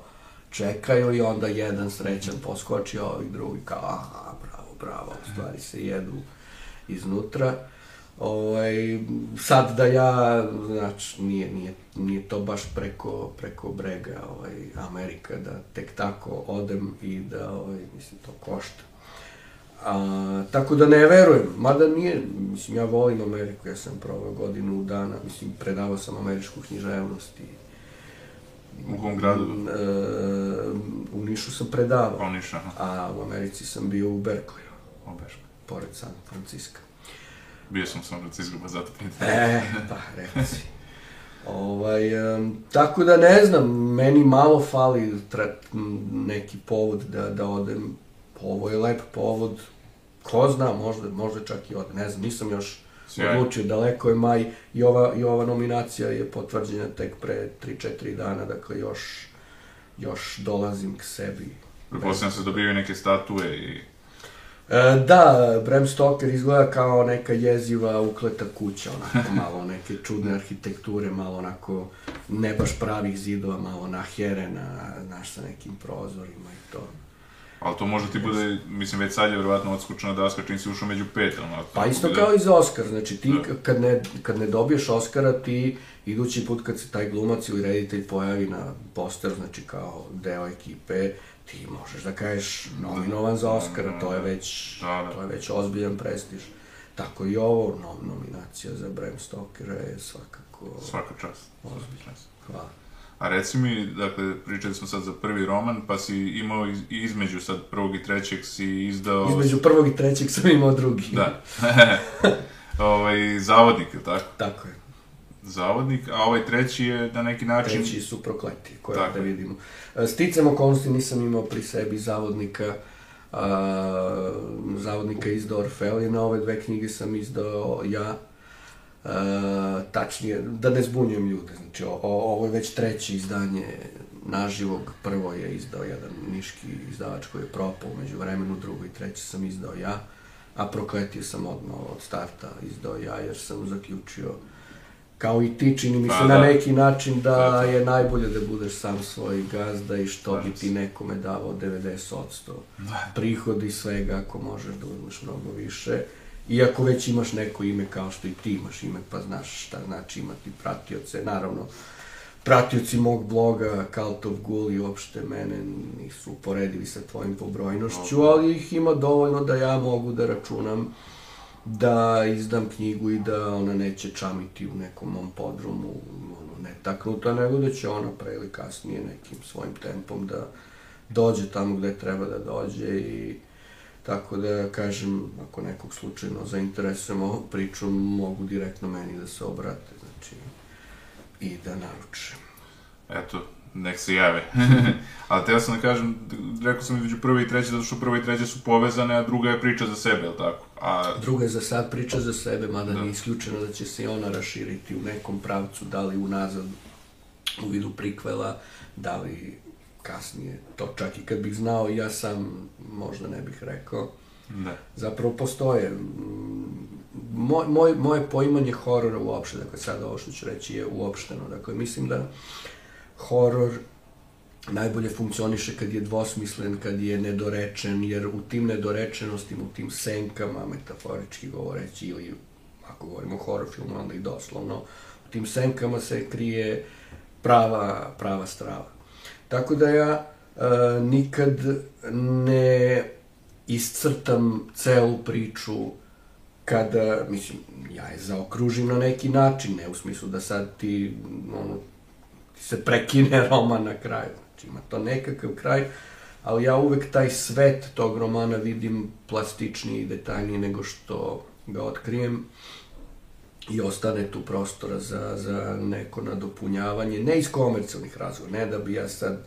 čekaju i onda jedan srećan poskoči, a ovih drugi kao aha, bravo, bravo, u stvari se jedu iznutra. Ovaj, sad da ja, znači, nije, nije, nije to baš preko, preko brega ovaj, Amerika, da tek tako odem i da, ovaj, mislim, to košta. A, tako da ne verujem, mada nije, mislim, ja volim Ameriku, ja sam provao godinu dana, mislim, predavao sam američku književnost i U kom gradu? e, u Nišu sam predavao, Pa ništa, aha. a u Americi sam bio u Berkeley, O, Beško. pored San Francisco. Bio sam u San Francisco, pa zato pitam. E, pa, reci. Ovaj, em, tako da ne znam, meni malo fali tra, m, neki povod da, da odem. Ovo je lep povod, ko zna, možda, možda čak i odem, ne znam, nisam još Sjajno. odlučio, daleko je maj i ova, i ova nominacija je potvrđena tek pre 3-4 dana, dakle još, još dolazim k sebi. Pretpostavljam se dobijaju neke statue i... E, da, Bram Stoker izgleda kao neka jeziva ukleta kuća, onako malo neke čudne arhitekture, malo onako ne baš pravih zidova, malo naherena, znaš, sa nekim prozorima i to. Ali to možda ti bude, mislim, već sad je verovatno odskučena daska čim si ušao među pet, ono... Pa tako isto da- kao i za Oscar, znači ti Da. kad ne, kad ne dobiješ Oscara, ti idući put kad se taj glumac ili reditelj pojavi na poster, znači kao deo ekipe, ti možeš da kažeš nominovan za Oscara, to je već, Da, da. to je već ozbiljan prestiž. Tako i ovo, no, nominacija za Bram Stokera je svakako Svaka čast. ozbiljna. Hvala. A reci mi, dakle, pričali smo sad za prvi roman, pa si imao iz, između sad prvog i trećeg si izdao... Između prvog i trećeg sam imao drugi. Da. ovaj, zavodnik, je tako? Tako je. Zavodnik, a ovaj treći je na neki način... Treći su prokleti, koje Tako je. vidimo. E, Sticam okolnosti nisam imao pri sebi zavodnika, a, zavodnika izdao Orfelina, ove dve knjige sam izdao ja. A, tačnije, da ne zbunjujem ljude, znači o, o- ovo je već treće izdanje naživog, prvo je izdao jedan niški izdavač koji je propao umeđu vremenu, drugo i treće sam izdao ja, a prokletio sam odmah od starta izdao ja, jer sam zaključio kao i ti, čini mi se Pa, na da. neki način da Da, da. je najbolje da budeš sam svoj gazda i što bi ti nekome davao 90% prihoda i svega ako možeš da uzmeš mnogo više. Iako već imaš neko ime kao što i ti imaš ime, pa znaš šta znači imati pratioce. Naravno, pratioci mog bloga Cult of Ghoul i uopšte mene nisu uporedivi sa tvojim pobrojnošću, ali ih ima dovoljno da ja mogu da računam da izdam knjigu i da ona neće čamiti u nekom mom podrumu, ono, netaknuta, nego da će ona pre ili kasnije nekim svojim tempom da dođe tamo gde treba da dođe i tako da kažem, ako nekog slučajno zainteresujemo ovu priču, mogu direktno meni da se obrate, znači, i da naruče. Eto, nek se jave. Ali teo sam da kažem, rekao sam između prve i treće, zato što prve i treće su povezane, a druga je priča za sebe, je li tako? A Druga je za sad priča za sebe, mada Da. nije isključeno da će se i ona raširiti u nekom pravcu, da li unazad u vidu prikvela, da li kasnije. To čak i kad bih znao, ja sam možda ne bih rekao. Da. Zapravo postoje. Moj, moj, moje poimanje horora uopšte, dakle sad ovo što ću reći je uopšteno. Dakle, mislim da horor najbolje funkcioniše kad je dvosmislen, kad je nedorečen, jer u tim nedorečenostima, u tim senkama, metaforički govoreći, ili ako govorimo o horor filmu, onda i doslovno, u tim senkama se krije prava, prava strava. Tako da ja e, nikad ne iscrtam celu priču kada, mislim, ja je zaokružim na neki način, ne u smislu da sad ti, ono, se prekine roman na kraju. Znači, ima to nekakav kraj, ali ja uvek taj svet tog romana vidim plastičniji i detaljniji nego što ga otkrijem i ostane tu prostora za, za neko nadopunjavanje, ne iz komercijalnih razloga, ne da bi ja sad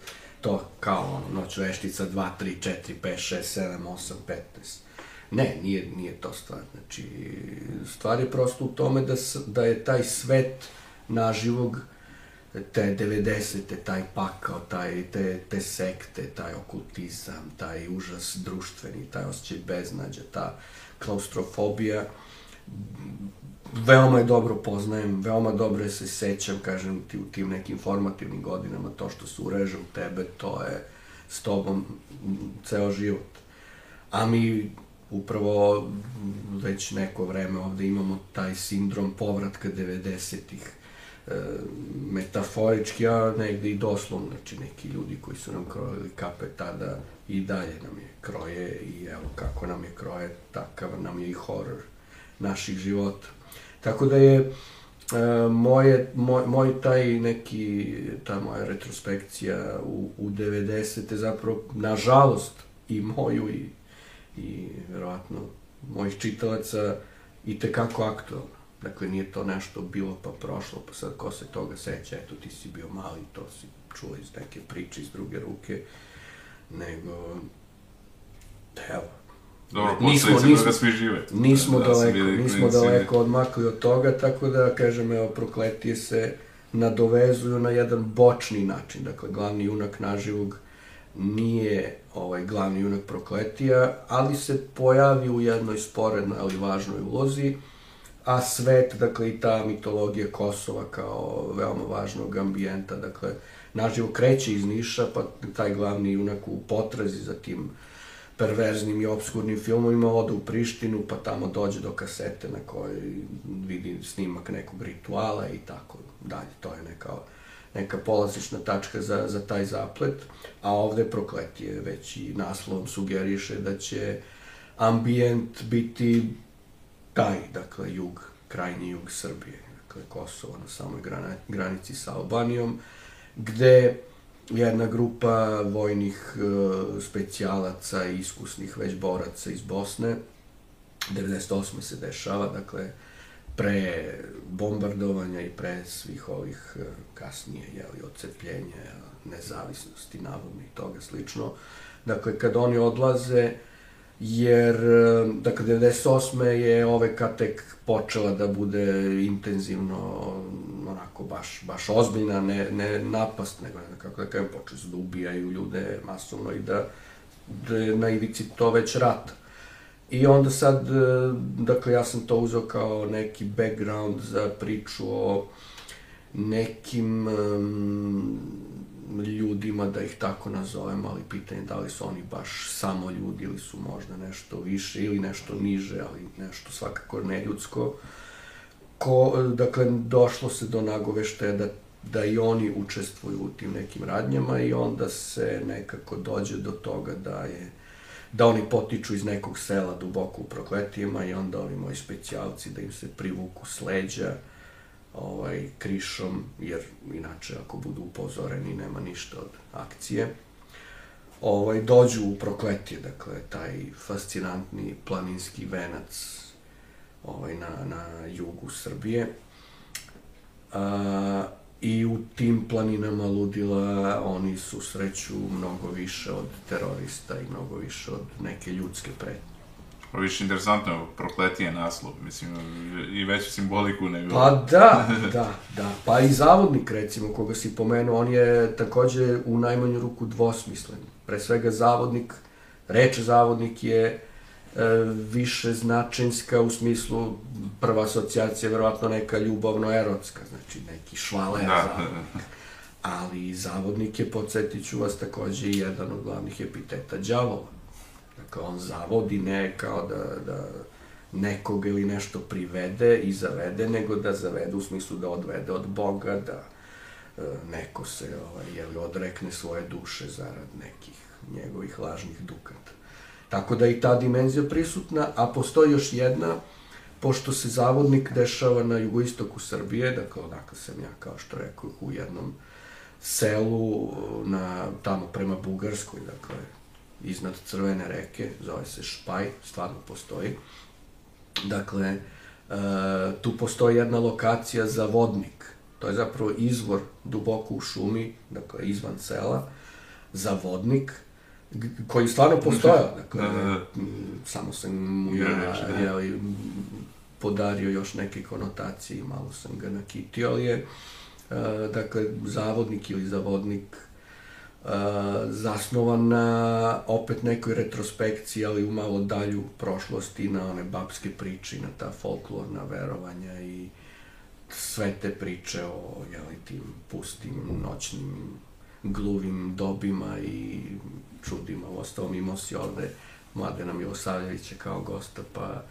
to kao ono, noć veštica 2, 3, 4, 5, 6, 7, 8, 15. Ne, nije, nije to stvar. Znači, stvar je prosto u tome da, da je taj svet naživog te 90. taj pakao, taj, te, te sekte, taj okultizam, taj užas društveni, taj osjećaj beznađa, ta klaustrofobija, veoma je dobro poznajem, veoma dobro se sećam, kažem ti, u tim nekim formativnim godinama, to što se ureže u tebe, to je s tobom ceo život. A mi upravo već neko vreme ovde imamo taj sindrom povratka 90-ih, e, metaforički, a negde i doslovno, znači neki ljudi koji su nam krojili kape tada i dalje nam je kroje i evo kako nam je kroje, takav nam je i horor naših života. Tako da je e, moje, moj, moj taj neki, ta moja retrospekcija u, u 90. zapravo, nažalost, i moju i, i verovatno mojih čitalaca i tekako aktualna. Dakle, nije to nešto bilo pa prošlo, pa sad ko se toga seća, eto ti si bio mali, to si čuo iz neke priče iz druge ruke, nego, evo, Dobro, Nismo- nismo- toga svi žive. Nismo Da, sam daleko, vidio nismo daleko odmakli od toga, tako da, kažem, evo, prokletije se nadovezuju na jedan bočni način. Dakle, glavni junak naživog nije ovaj glavni junak prokletija, ali se pojavi u jednoj sporednoj, ali važnoj ulozi, a svet, dakle, i ta mitologija Kosova kao veoma važnog ambijenta, dakle, naživo kreće iz Niša, pa taj glavni junak u potrazi za tim perverznim i obskurnim filmovima, ode u Prištinu, pa tamo dođe do kasete na kojoj vidi snimak nekog rituala i tako dalje. To je neka, neka polazična tačka za, za taj zaplet, a ovde prokletije već i naslovom sugeriše da će ambijent biti taj, dakle, jug, krajnji jug Srbije, dakle, Kosovo na samoj granici sa Albanijom, gde jedna grupa vojnih e, specijalaca i iskusnih već boraca iz Bosne, 98. se dešava, dakle, pre bombardovanja i pre svih ovih e, kasnije, jeli, odcepljenja, nezavisnosti, navodno i toga slično. Dakle, kad oni odlaze, jer, dakle, 98. je OVK tek počela da bude intenzivno, onako, baš, baš ozbiljna, ne, ne napast, nego, kako da kažem, počeli su da ubijaju ljude masovno i da, da je na ivici to već rat. I onda sad, dakle, ja sam to uzeo kao neki background za priču o nekim um, ljudima, da ih tako nazovem, ali pitanje da li su oni baš samo ljudi ili su možda nešto više ili nešto niže, ali nešto svakako neljudsko. Ko, dakle, došlo se do nagoveštaja da, da i oni učestvuju u tim nekim radnjama i onda se nekako dođe do toga da je da oni potiču iz nekog sela duboko u prokletijama i onda ovi moji specijalci da im se privuku s leđa ovaj, krišom, jer inače ako budu upozoreni nema ništa od akcije. Ovaj, dođu u prokletije, dakle, taj fascinantni planinski venac ovaj, na, na jugu Srbije. A, I u tim planinama ludila oni susreću mnogo više od terorista i mnogo više od neke ljudske pretnje. Pa više interesantno, prokletije naslov, mislim, i veću simboliku nego... Pa da, da, da. Pa i zavodnik, recimo, koga si pomenuo, on je takođe u najmanju ruku dvosmislen. Pre svega zavodnik, reč zavodnik je e, više značinska u smislu prva asocijacija je verovatno neka ljubavno-erotska, znači neki švaler Da. zavodnik. Ali zavodnik je, podsjetit ću vas, takođe i jedan od glavnih epiteta đavola. Dakle, on zavodi ne kao da, da nekog ili nešto privede i zavede, nego da zavede u smislu da odvede od Boga, da e, neko se ovaj, jeli, odrekne svoje duše zarad nekih njegovih lažnih dukata. Tako da i ta dimenzija prisutna, a postoji još jedna, pošto se zavodnik dešava na jugoistoku Srbije, dakle odakle sam ja, kao što rekao, u jednom selu na, tamo prema Bugarskoj, dakle, iznad Crvene reke, zove se Špaj, stvarno postoji. Dakle, e, tu postoji jedna lokacija za vodnik. To je zapravo izvor duboko u šumi, dakle, izvan sela, za vodnik, koji stvarno postojao. Dakle, Da, da, da. samo sam mu Ja, ja, jeli, m, podario još neke konotacije i malo sam ga nakitio, ali je, e, dakle, zavodnik ili zavodnik zasnovan na opet nekoj retrospekciji, ali u malo dalju prošlosti, na one babske priče, na ta folklorna verovanja i sve te priče o jeli, tim pustim noćnim gluvim dobima i čudima. U ostalom imao si ovde Mladena Milosavljevića kao gosta, pa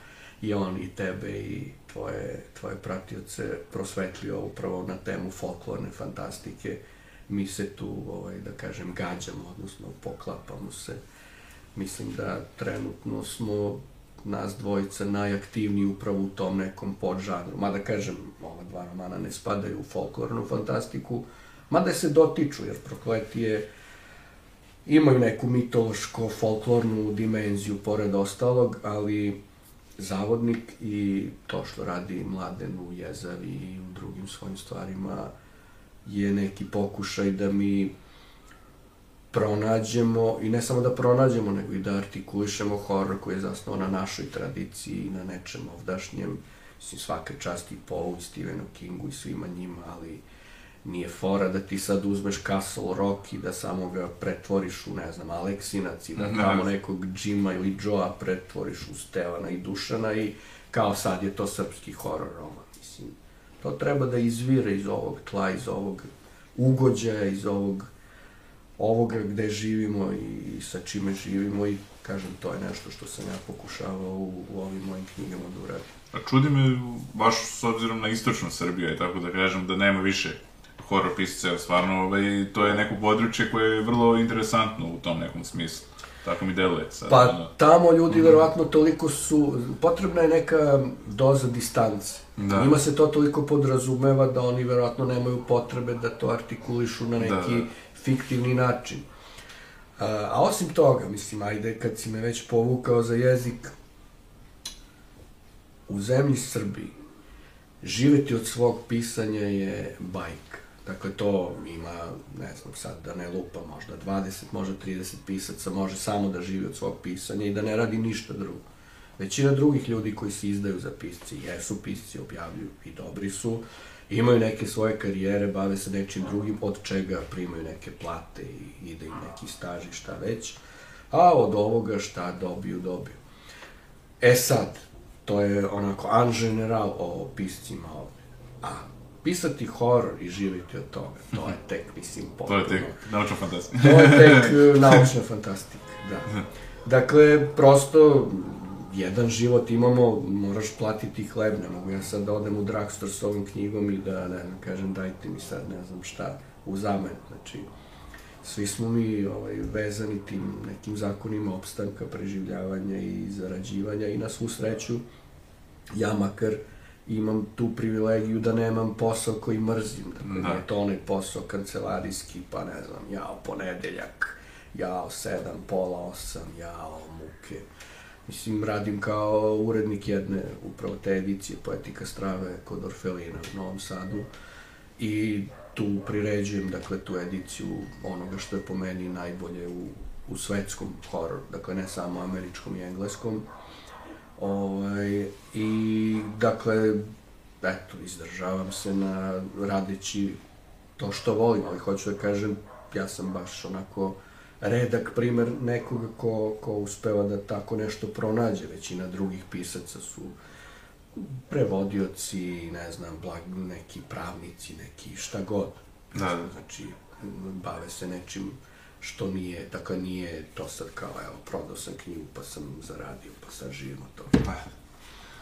i on i tebe i tvoje, tvoje pratioce prosvetlio upravo na temu folklorne fantastike. Mi se tu, ovaj, da kažem, gađamo, odnosno poklapamo se. Mislim da trenutno smo nas dvojica najaktivniji upravo u tom nekom podžanru. Mada kažem, ova dva romana ne spadaju u folklornu fantastiku, mada se dotiču, jer prokletije imaju neku mitološko-folklornu dimenziju pored ostalog, ali zavodnik i to što radi Mladen u Jezavi i u drugim svojim stvarima je neki pokušaj da mi pronađemo, i ne samo da pronađemo, nego i da artikulišemo horor koji je zasnovan na našoj tradiciji i na nečem ovdašnjem, mislim, svake časti i Paulu i Stephenu Kingu i svima njima, ali nije fora da ti sad uzmeš Castle Rock i da samo ga pretvoriš u, ne znam, Aleksinac i da Da. tamo nekog Jima ili Joa pretvoriš u Stevana i Dušana i kao sad je to srpski horor roman. To treba da izvire iz ovog tla, iz ovog ugođaja, iz ovog ovoga gde živimo i, sa čime živimo i kažem, to je nešto što sam ja pokušavao u, u ovim mojim knjigama da uradim. A čudi me, baš s obzirom na istočnu Srbiju, i tako da kažem, da nema više horor pisaca, stvarno ovaj, to je neko područje koje je vrlo interesantno u tom nekom smislu. Tako mi deluje sad. Pa ono. tamo ljudi verovatno toliko su, potrebna je neka doza distance. Da. Njima se to toliko podrazumeva da oni verovatno nemaju potrebe da to artikulišu na neki Da, da. fiktivni način. A, a osim toga, mislim, ajde, kad si me već povukao za jezik, u zemlji Srbiji živeti od svog pisanja je bajka. Dakle, to ima, ne znam sad, da ne lupa, možda 20, možda 30 pisaca može samo da živi od svog pisanja i da ne radi ništa drugo. Većina drugih ljudi koji se izdaju za pisci, jesu pisci, objavljuju i dobri su, imaju neke svoje karijere, bave se nečim drugim, od čega primaju neke plate i ide im neki staž i šta već, a od ovoga šta dobiju, dobiju. E sad, to je onako an general o piscima ovde. A pisati horor i živjeti od toga, to je tek, mislim, To potpuno. je tek naučna fantastika. To je tek e, naučna fantastika, da. Dakle, prosto, jedan život imamo, moraš platiti hleb, ne mogu ja sad da odem u drugstore s ovom knjigom i da, ne znam, kažem, dajte mi sad, ne znam šta, u zamen, znači, svi smo mi ovaj, vezani tim nekim zakonima opstanka, preživljavanja i zarađivanja i na svu sreću, ja makar imam tu privilegiju da nemam posao koji mrzim, dakle, Da. nije to onaj posao kancelarijski, pa ne znam, jao, ponedeljak, jao, sedam, pola osam, jao, muke. Mislim, radim kao urednik jedne upravo te edicije Poetika strave kod Orfelina u Novom Sadu i tu priređujem, dakle, tu ediciju onoga što je po meni najbolje u, u svetskom hororu, dakle, ne samo američkom i engleskom, Ovaj, I, dakle, eto, izdržavam se na radeći to što volim, ali hoću da kažem, ja sam baš onako redak primer nekoga ko, ko uspeva da tako nešto pronađe. Većina drugih pisaca su prevodioci, ne znam, blag, neki pravnici, neki šta god. Da, da. Znači, bave se nečim što nije, dakle nije to sad kao, evo, prodao sam knjigu pa sam zaradio, pa sad živimo to. Pa,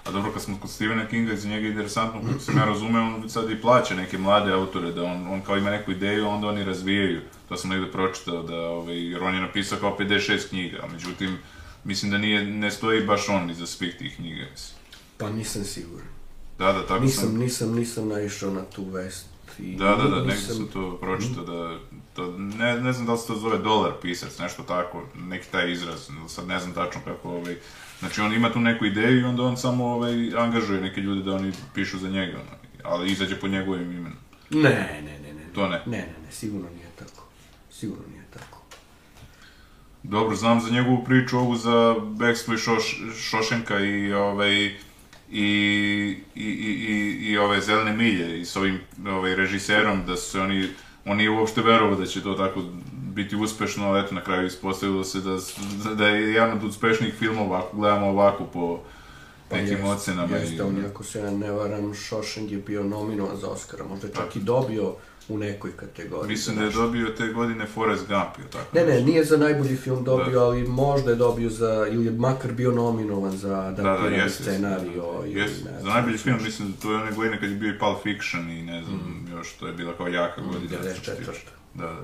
A dobro, kad smo kod Stephena Kinga, za njega je interesantno, kako sam ja razumeo, on sad i plaća neke mlade autore, da on, on kao ima neku ideju, onda oni razvijaju. To sam negde pročitao, da, ovaj, jer on je napisao kao 56 knjiga, a međutim, mislim da nije, ne stoji baš on iza svih tih knjiga, mislim. Pa nisam siguran. Da, da, tako Nisam, sam... nisam, nisam naišao na tu vest. I Da, da, da, negde nisam- sam to pročitao da, to, ne, ne znam da li se to zove dolar pisac, nešto tako, neki taj izraz, sad ne znam tačno kako, ovaj, znači on ima tu neku ideju i onda on samo ovaj, angažuje neke ljude da oni pišu za njega, ali izađe pod njegovim imenom. Ne, ne, ne, ne. To ne? Ne, ne, ne, sigurno nije tako. Sigurno nije tako. Dobro, znam za njegovu priču ovu za Bekstvo i Šoš, Šošenka i ovaj i, i, i, i, i ove zelene milje i s ovim ovaj, režiserom da su se oni on nije uopšte verovao da će to tako biti uspešno, ali eto na kraju ispostavilo se da, da je jedan od uspešnijih filmova ako gledamo ovako po nekim jeste, ocenama. Jeste, on ako se ne varam, Šošeng je bio nominovan za Oscara, možda čak i dobio u nekoj kategoriji. Mislim da je dobio te godine Forrest Gump, ili tako? Ne, ne, nije za najbolji film dobio, Da. ali možda je dobio za, ili je makar bio nominovan za adaptirani jeste, scenario. ili Jeste, ne za najbolji film mislim da to je one godine kad je bio i Pulp Fiction i ne znam, još to je bila kao jaka godina. 94.. Da, da.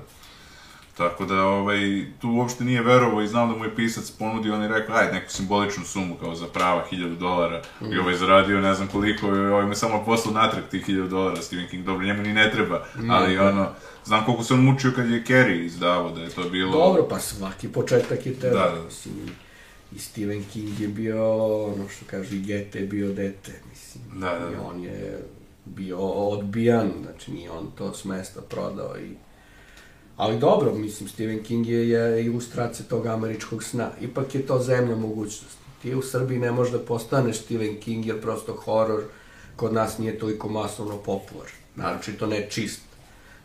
Tako da, ovaj, tu uopšte nije verovao i znam da mu je pisac ponudio, on je rekao, ajde, neku simboličnu sumu kao za prava, 1000 dolara. I ovaj zaradio ne znam koliko, i ovaj mu je samo poslao natrag tih 1000 dolara, Stephen King, dobro, njemu ni ne treba, ali ono, znam koliko se on mučio kad je Carrie izdavao, da je to bilo... Dobro, pa svaki početak je tebe. Da, da. Mislim, i Stephen King je bio, ono što kaže, i Gete je bio dete, mislim. Da, da, I da. on je bio odbijan, znači nije on to s mesta prodao i... Ali dobro, mislim, Stephen King je, je ilustracija tog američkog sna. Ipak je to zemlja mogućnosti. Ti u Srbiji ne možeš da postaneš Stephen King jer prosto horor kod nas nije toliko masovno popular. Naročito ne čist.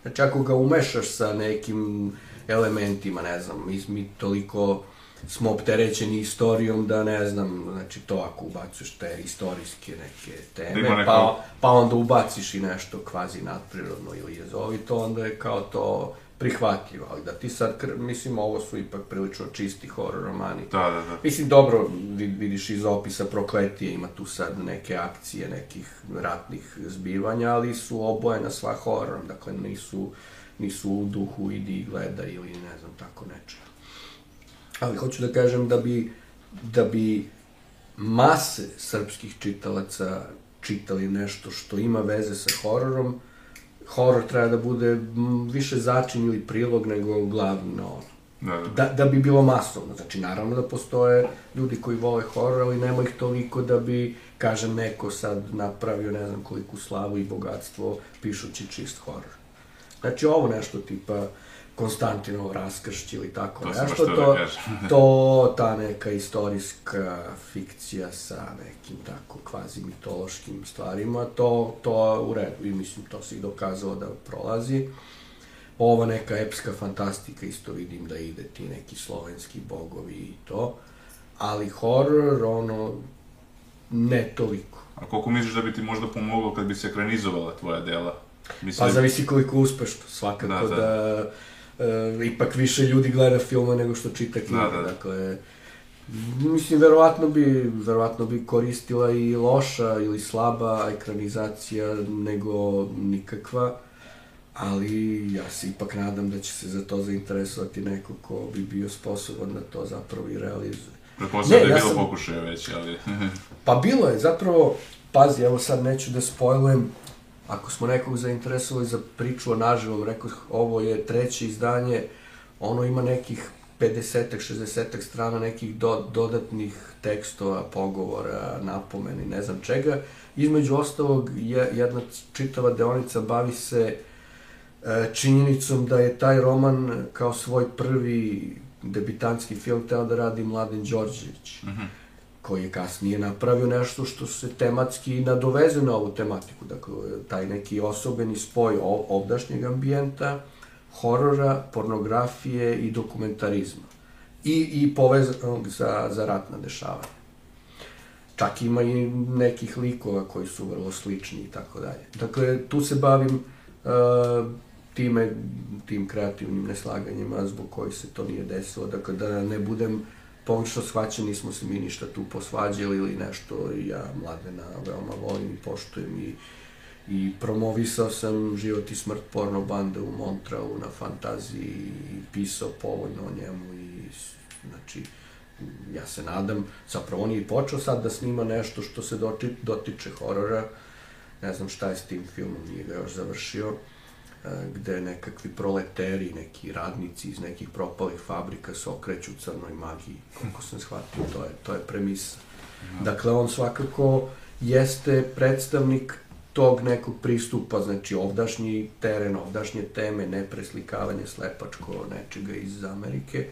Znači, ako ga umešaš sa nekim elementima, ne znam, mi, mi toliko smo opterećeni istorijom da ne znam, znači to ako ubaciš te istorijske neke Da teme, ima neko- pa, pa onda ubaciš i nešto kvazi nadprirodno ili jezovito, onda je kao to prihvatljivo, ali da ti sad, mislim, ovo su ipak prilično čisti horor romani. Da, da, da. Mislim, dobro, vi- vidiš iz opisa Prokletije, ima tu sad neke akcije, nekih ratnih zbivanja, ali su obojena sva hororom, dakle nisu, nisu u duhu idi i gledaj ili ne znam, tako nečega. Ali hoću da kažem da bi, da bi mase srpskih čitalaca čitali nešto što ima veze sa hororom, horor treba da bude više začin ili prilog nego glavno Da, da. da, da bi bilo masovno. Znači, naravno da postoje ljudi koji vole horor, ali nema ih toliko da bi, kažem, neko sad napravio ne znam koliku slavu i bogatstvo pišući čist horor. Znači, ovo nešto tipa Konstantinov raskršć ili tako To nešto, da to, kažem. to, ta neka istorijska fikcija sa nekim tako kvazi mitološkim stvarima, to, to u redu i mislim to se i dokazalo da prolazi. Ova neka epska fantastika isto vidim da ide ti neki slovenski bogovi i to, ali horor, ono, ne toliko. A koliko misliš da bi ti možda pomoglo kad bi se ekranizovala tvoja dela? Mislim, Pa da- zavisi koliko uspešno, svakako Da, da, da. E, ipak više ljudi gleda filma nego što čita knjige, Da, da. dakle, mislim, verovatno bi, verovatno bi koristila i loša ili slaba ekranizacija nego nikakva, ali ja se ipak nadam da će se za to zainteresovati neko ko bi bio sposoban da to zapravo i realizuje. Pretpostavljam Ne, da je ja bilo sam- pokušaja već, ali... Pa bilo je, zapravo, pazi, evo sad neću da spojlujem, ako smo nekog zainteresovali za priču o naživom, rekao, ovo je treće izdanje, ono ima nekih 50-ak, 60-ak strana nekih do, dodatnih tekstova, pogovora, napomeni, ne znam čega. Između ostalog, je, jedna čitava deonica bavi se e, činjenicom da je taj roman kao svoj prvi debitanski film teo da radi Mladen Đorđević koji je kasnije napravio nešto što se tematski nadoveze na ovu tematiku. Dakle, taj neki osobeni spoj ovdašnjeg ambijenta, horora, pornografije i dokumentarizma. I, i povezanog za, za ratna dešavanja. Čak ima i nekih likova koji su vrlo slični i tako dalje. Dakle, tu se bavim uh, time, tim kreativnim neslaganjima zbog kojih se to nije desilo. Dakle, da ne budem pogrešno shvaćen, nismo se mi ništa tu posvađali ili nešto, ja mladena veoma volim i poštujem i, i promovisao sam život i smrt porno bande u Montralu na fantaziji i pisao povoljno o njemu i znači ja se nadam, zapravo on je počeo sad da snima nešto što se dotiče horora, ne znam šta je s tim filmom, nije ga još završio, gde nekakvi proleteri, neki radnici iz nekih propalih fabrika se okreću crnoj magiji, koliko sam shvatio, to je, to je premisa. Dakle, on svakako jeste predstavnik tog nekog pristupa, znači ovdašnji teren, ovdašnje teme, ne preslikavanje slepačko nečega iz Amerike.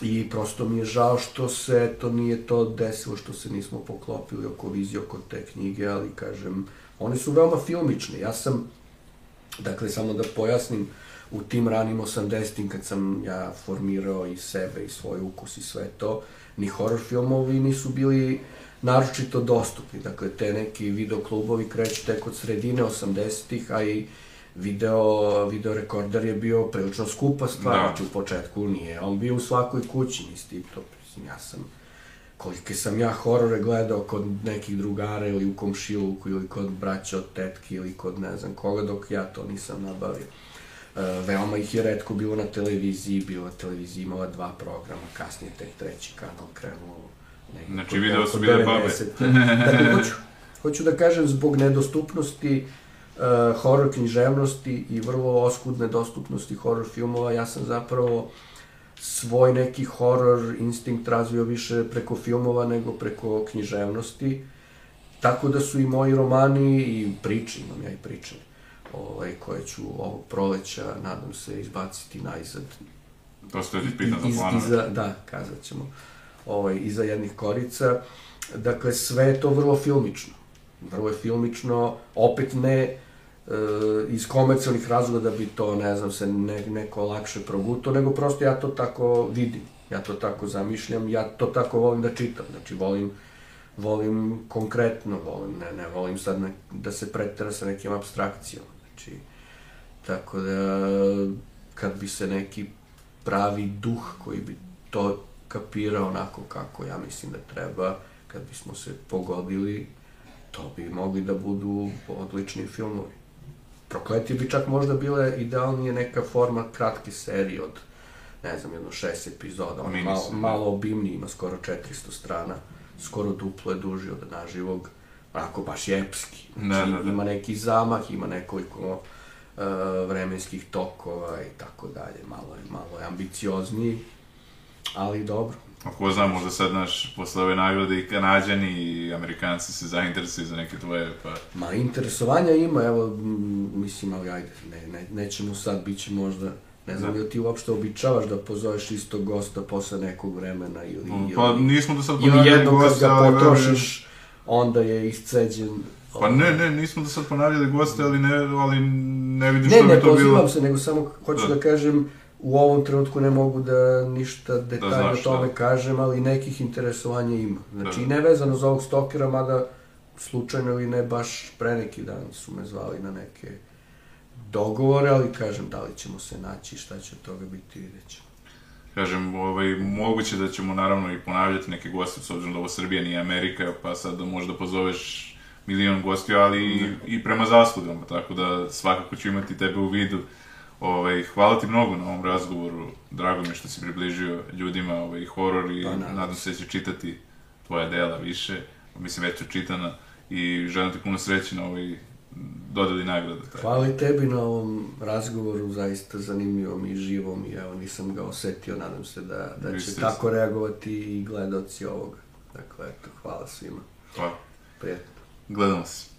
I prosto mi je žao što se to nije to desilo, što se nismo poklopili oko vizije, oko te knjige, ali kažem, one su veoma filmične. Ja sam Dakle, samo da pojasnim, u tim ranim 80-im kad sam ja formirao i sebe i svoj ukus i sve to, ni horror filmovi nisu bili naročito dostupni. Dakle, te neki videoklubovi kreću tek od sredine 80-ih, a i video, video rekorder je bio prilično skupa stvar, da. znači u početku nije. On bio u svakoj kući, nisi ti to, ja sam kolike sam ja horore gledao kod nekih drugara ili u komšiluku ili kod braća od tetke ili kod ne znam koga dok ja to nisam nabavio. E, veoma ih je redko bilo na televiziji, bila televizija imala dva programa, kasnije tek treći kanal krenuo. Znači video su bile babe. dakle, hoću, hoću da kažem zbog nedostupnosti uh, horor književnosti i vrlo oskudne dostupnosti horor filmova, ja sam zapravo svoj neki horor instinkt razvio više preko filmova nego preko književnosti. Tako da su i moji romani i priče, imam ja i priče, ovaj, koje ću ovog proleća, nadam se, izbaciti najzad. To ste ti pitan za planove. Iza, da, kazat ćemo. Ovaj, iza jednih korica. Dakle, sve je to vrlo filmično. Vrlo je filmično, opet ne iz komercijalnih razloga da bi to, ne znam, se ne, neko lakše proguto, nego prosto ja to tako vidim, ja to tako zamišljam, ja to tako volim da čitam, znači volim, volim konkretno, volim, ne, ne volim sad ne, da se pretera sa nekim abstrakcijama, znači, tako da, kad bi se neki pravi duh koji bi to kapirao onako kako ja mislim da treba, kad bismo se pogodili, to bi mogli da budu odlični filmovi. Prokleti bi čak možda bile idealnije neka forma kratke serije od, ne znam, jedno šest epizoda. On malo, malo obimniji, ima skoro 400 strana, skoro duplo je duži od naživog, onako baš je epski. Znači, da, da, da. ima neki zamah, ima nekoliko uh, vremenskih tokova i tako dalje. Malo je, malo je ambiciozniji, ali dobro. A ko zna, možda sad, naš, posle ove nagrade i kanadjani i amerikanci se zainteresuju za neke tvoje, pa... Ma, interesovanja ima, evo, mislim, ali ajde, ne, ne, nećemo sad, bit će možda, ne znam, da. ili ti uopšte običavaš da pozoveš istog gosta posle nekog vremena, ili... Pa, ili, nismo do sad ponavljali gosta, Ili jednom kad ga potrošiš, onda je isceđen... Pa ne, ne, nismo do sad ponavljali goste, ali ne, ali ne vidim ne, što ne, bi to bilo... Ne, ne, pozivam se, nego samo hoću da, da kažem, u ovom trenutku ne mogu da ništa detaljno da o tome da. kažem, ali nekih interesovanja ima. Znači, da. ne vezano za ovog stokera, mada slučajno ili ne baš pre neki dan su me zvali na neke dogovore, ali kažem, da li ćemo se naći, šta će od toga biti, vidjet ćemo. Kažem, ovaj, moguće da ćemo naravno i ponavljati neke goste, s obzirom da ovo Srbija nije Amerika, pa sad da možda pozoveš milion gostiju, ali i, i prema zaslugama, tako da svakako ću imati tebe u vidu Ovaj, hvala ti mnogo na ovom razgovoru, drago mi što si približio ljudima ovaj, horor i pa, nadam se da će čitati tvoja dela više, mislim već čitana i želim ti puno sreće na ovoj dodali nagrada. Hvala i tebi na ovom razgovoru, zaista zanimljivom i živom i evo nisam ga osetio, nadam se da, da će tako reagovati i gledaoci ovoga. Dakle, eto, hvala svima. Hvala. Prijetno. Gledamo se.